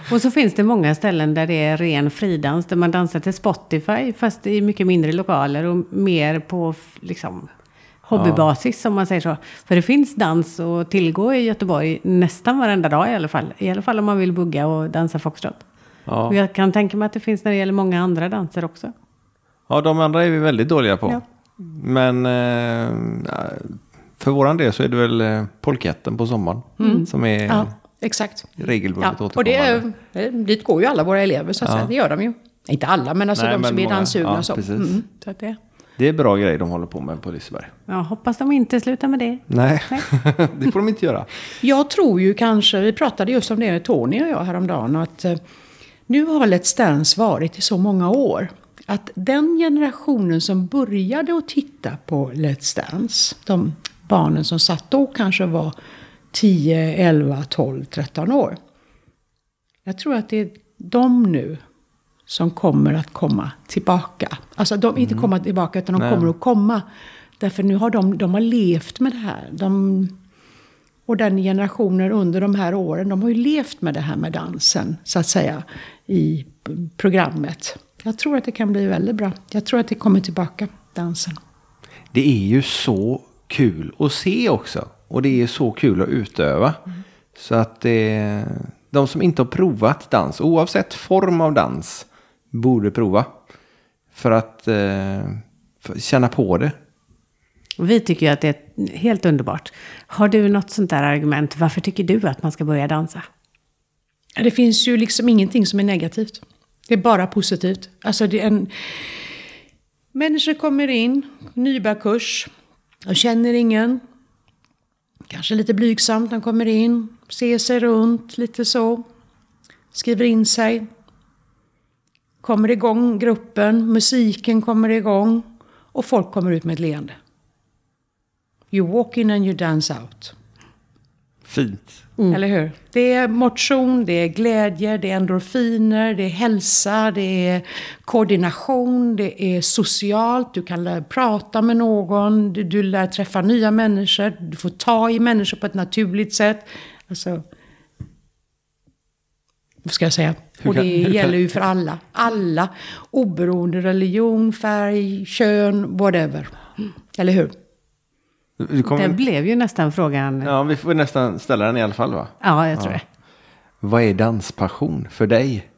Och så finns det många ställen där det är ren fridans, där man dansar till Spotify, fast i mycket mindre lokaler och mer på liksom, hobbybasis, som man säger så. För det finns dans att tillgå i Göteborg nästan varenda dag i alla fall. I alla fall om man vill bugga och dansa foxtrot. Ja. Jag kan tänka mig att det finns när det gäller många andra danser också. ja, de andra är vi väldigt dåliga på. Ja. Men eh, för våran del så är det väl eh, polketten på sommaren som är Ja, exakt. regelbundet Ja, och det dit går ju alla våra elever, så att Ja. säga. Det gör de ju. Inte alla, men alltså Nej, de men som är många. danssugna. Ja, så. Mm, så att det, Det är bra grejer de håller på med på Liseberg. Ja, hoppas de inte slutar med det. Nej, det får de inte göra. Jag tror ju kanske, vi pratade just om det med Tony och jag häromdagen, att eh, nu har Let's Dance varit i så många år. Att den generationen som började att titta på Let's Dance, de barnen som satt då kanske var 10, 11, 12, 13 år. Jag tror att det är de nu som kommer att komma tillbaka. Alltså de inte komma tillbaka utan de Nej. kommer att komma. Därför nu har de, de har levt med det här. De, och den generationen under de här åren, de har ju levt med det här med dansen, så att säga, i programmet. Jag tror att det kan bli väldigt bra. Jag tror att det kommer tillbaka, dansen. Det är ju så kul att se också. Och det är så kul att utöva. Så att det, de som inte har provat dans, oavsett form av dans, borde prova. För att eh, för, känna på det. Vi tycker ju att det är helt underbart. Har du något sånt där argument? Varför tycker du att man ska börja dansa? Det finns ju liksom ingenting som är negativt. Det är bara positivt. Alltså det är en... Människor kommer in, nybörjarkurs, de känner ingen. Kanske lite blygsamt, de kommer in, ser sig runt lite så. Skriver in sig. Kommer igång gruppen, musiken kommer igång och folk kommer ut med ett leende. You walk in and you dance out. Fint. Eller hur? Det är motion, det är glädje, det är endorfiner, det är hälsa, det är koordination, det är socialt. Du kan lära prata med någon, du, du lär träffa nya människor, du får ta i människor på ett naturligt sätt. Alltså, ska jag säga? Och det gäller ju för alla. Alla. Oberoende religion, färg, kön, whatever. Eller hur? Kommer, Det blev ju nästan frågan. Ja, ja, vi får nästan ställa den i alla fall va? jag tror det. Vad är danspassion för dig?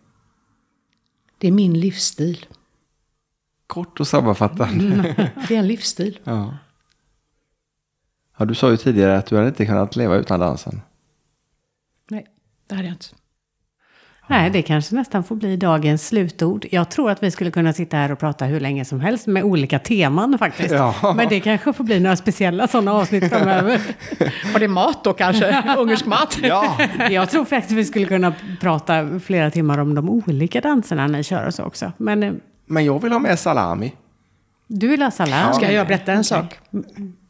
Det är min livsstil. Kort och sammanfattat. Det är en livsstil. Ja. ja, du sa ju tidigare att du hade inte kunnat leva utan dansen. Nej, det hade jag inte. Nej, det kanske nästan får bli dagens slutord. Jag tror att vi skulle kunna sitta här och prata hur länge som helst med olika teman faktiskt. Ja. Men det kanske får bli några speciella sådana avsnitt framöver. Var det mat då kanske? Ungersk mat? Ja, Jag tror faktiskt vi skulle kunna prata flera timmar om de olika danserna ni kör och så också. Men eh, men jag vill ha med salami. du vill ha salami? Ska jag berätta en sak?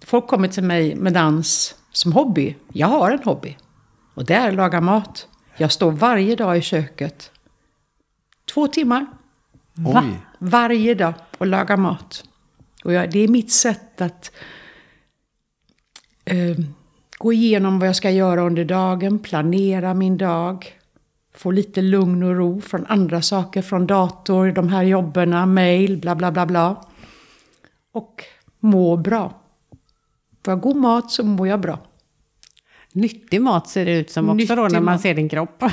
Folk kommer till mig med dans som hobby. Jag har en hobby. Och det är att laga mat. Jag står varje dag i köket. Två timmar. Oj. Varje dag och lagar mat. Och jag, det är mitt sätt att eh, gå igenom vad jag ska göra under dagen, planera min dag. Få lite lugn och ro från andra saker, från dator, de här jobben, mail, bla bla bla bla. Och må bra. Får jag god mat så mår jag bra. Nyttig mat ser det ut som också då Nyttig när man mat. ser din kropp.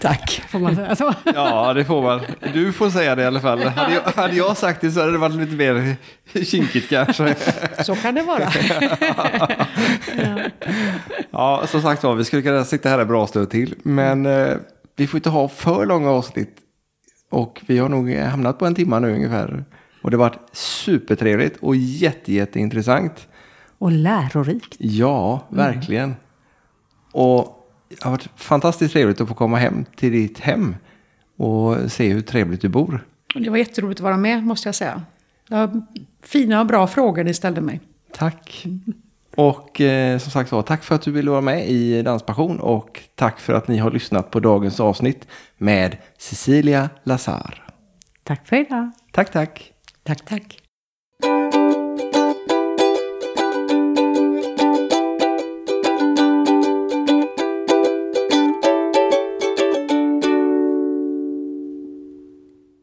Tack. Får man säga så? Ja, det får man. Du får säga det i alla fall. Hade jag, hade jag sagt det så hade det varit lite mer kinkigt kanske. Så kan det vara. Ja, som sagt var, vi skulle kunna sitta här en bra stund till. Men eh, vi får inte ha för långa avsnitt. Och vi har nog hamnat på en timme nu ungefär. Och det har varit supertrevligt och jätte, jätteintressant. Och lärorikt. Ja, verkligen. Och det har varit fantastiskt trevligt att få komma hem till ditt hem och se hur trevligt du bor. Det var jätteroligt att vara med, måste jag säga. Det var fina och bra frågor ni ställde mig. Tack. Och eh, som sagt var, tack för att du ville vara med i Danspassion och tack för att ni har lyssnat på dagens avsnitt med Cecilia Lazar. Tack för idag. Tack, tack. Tack, tack.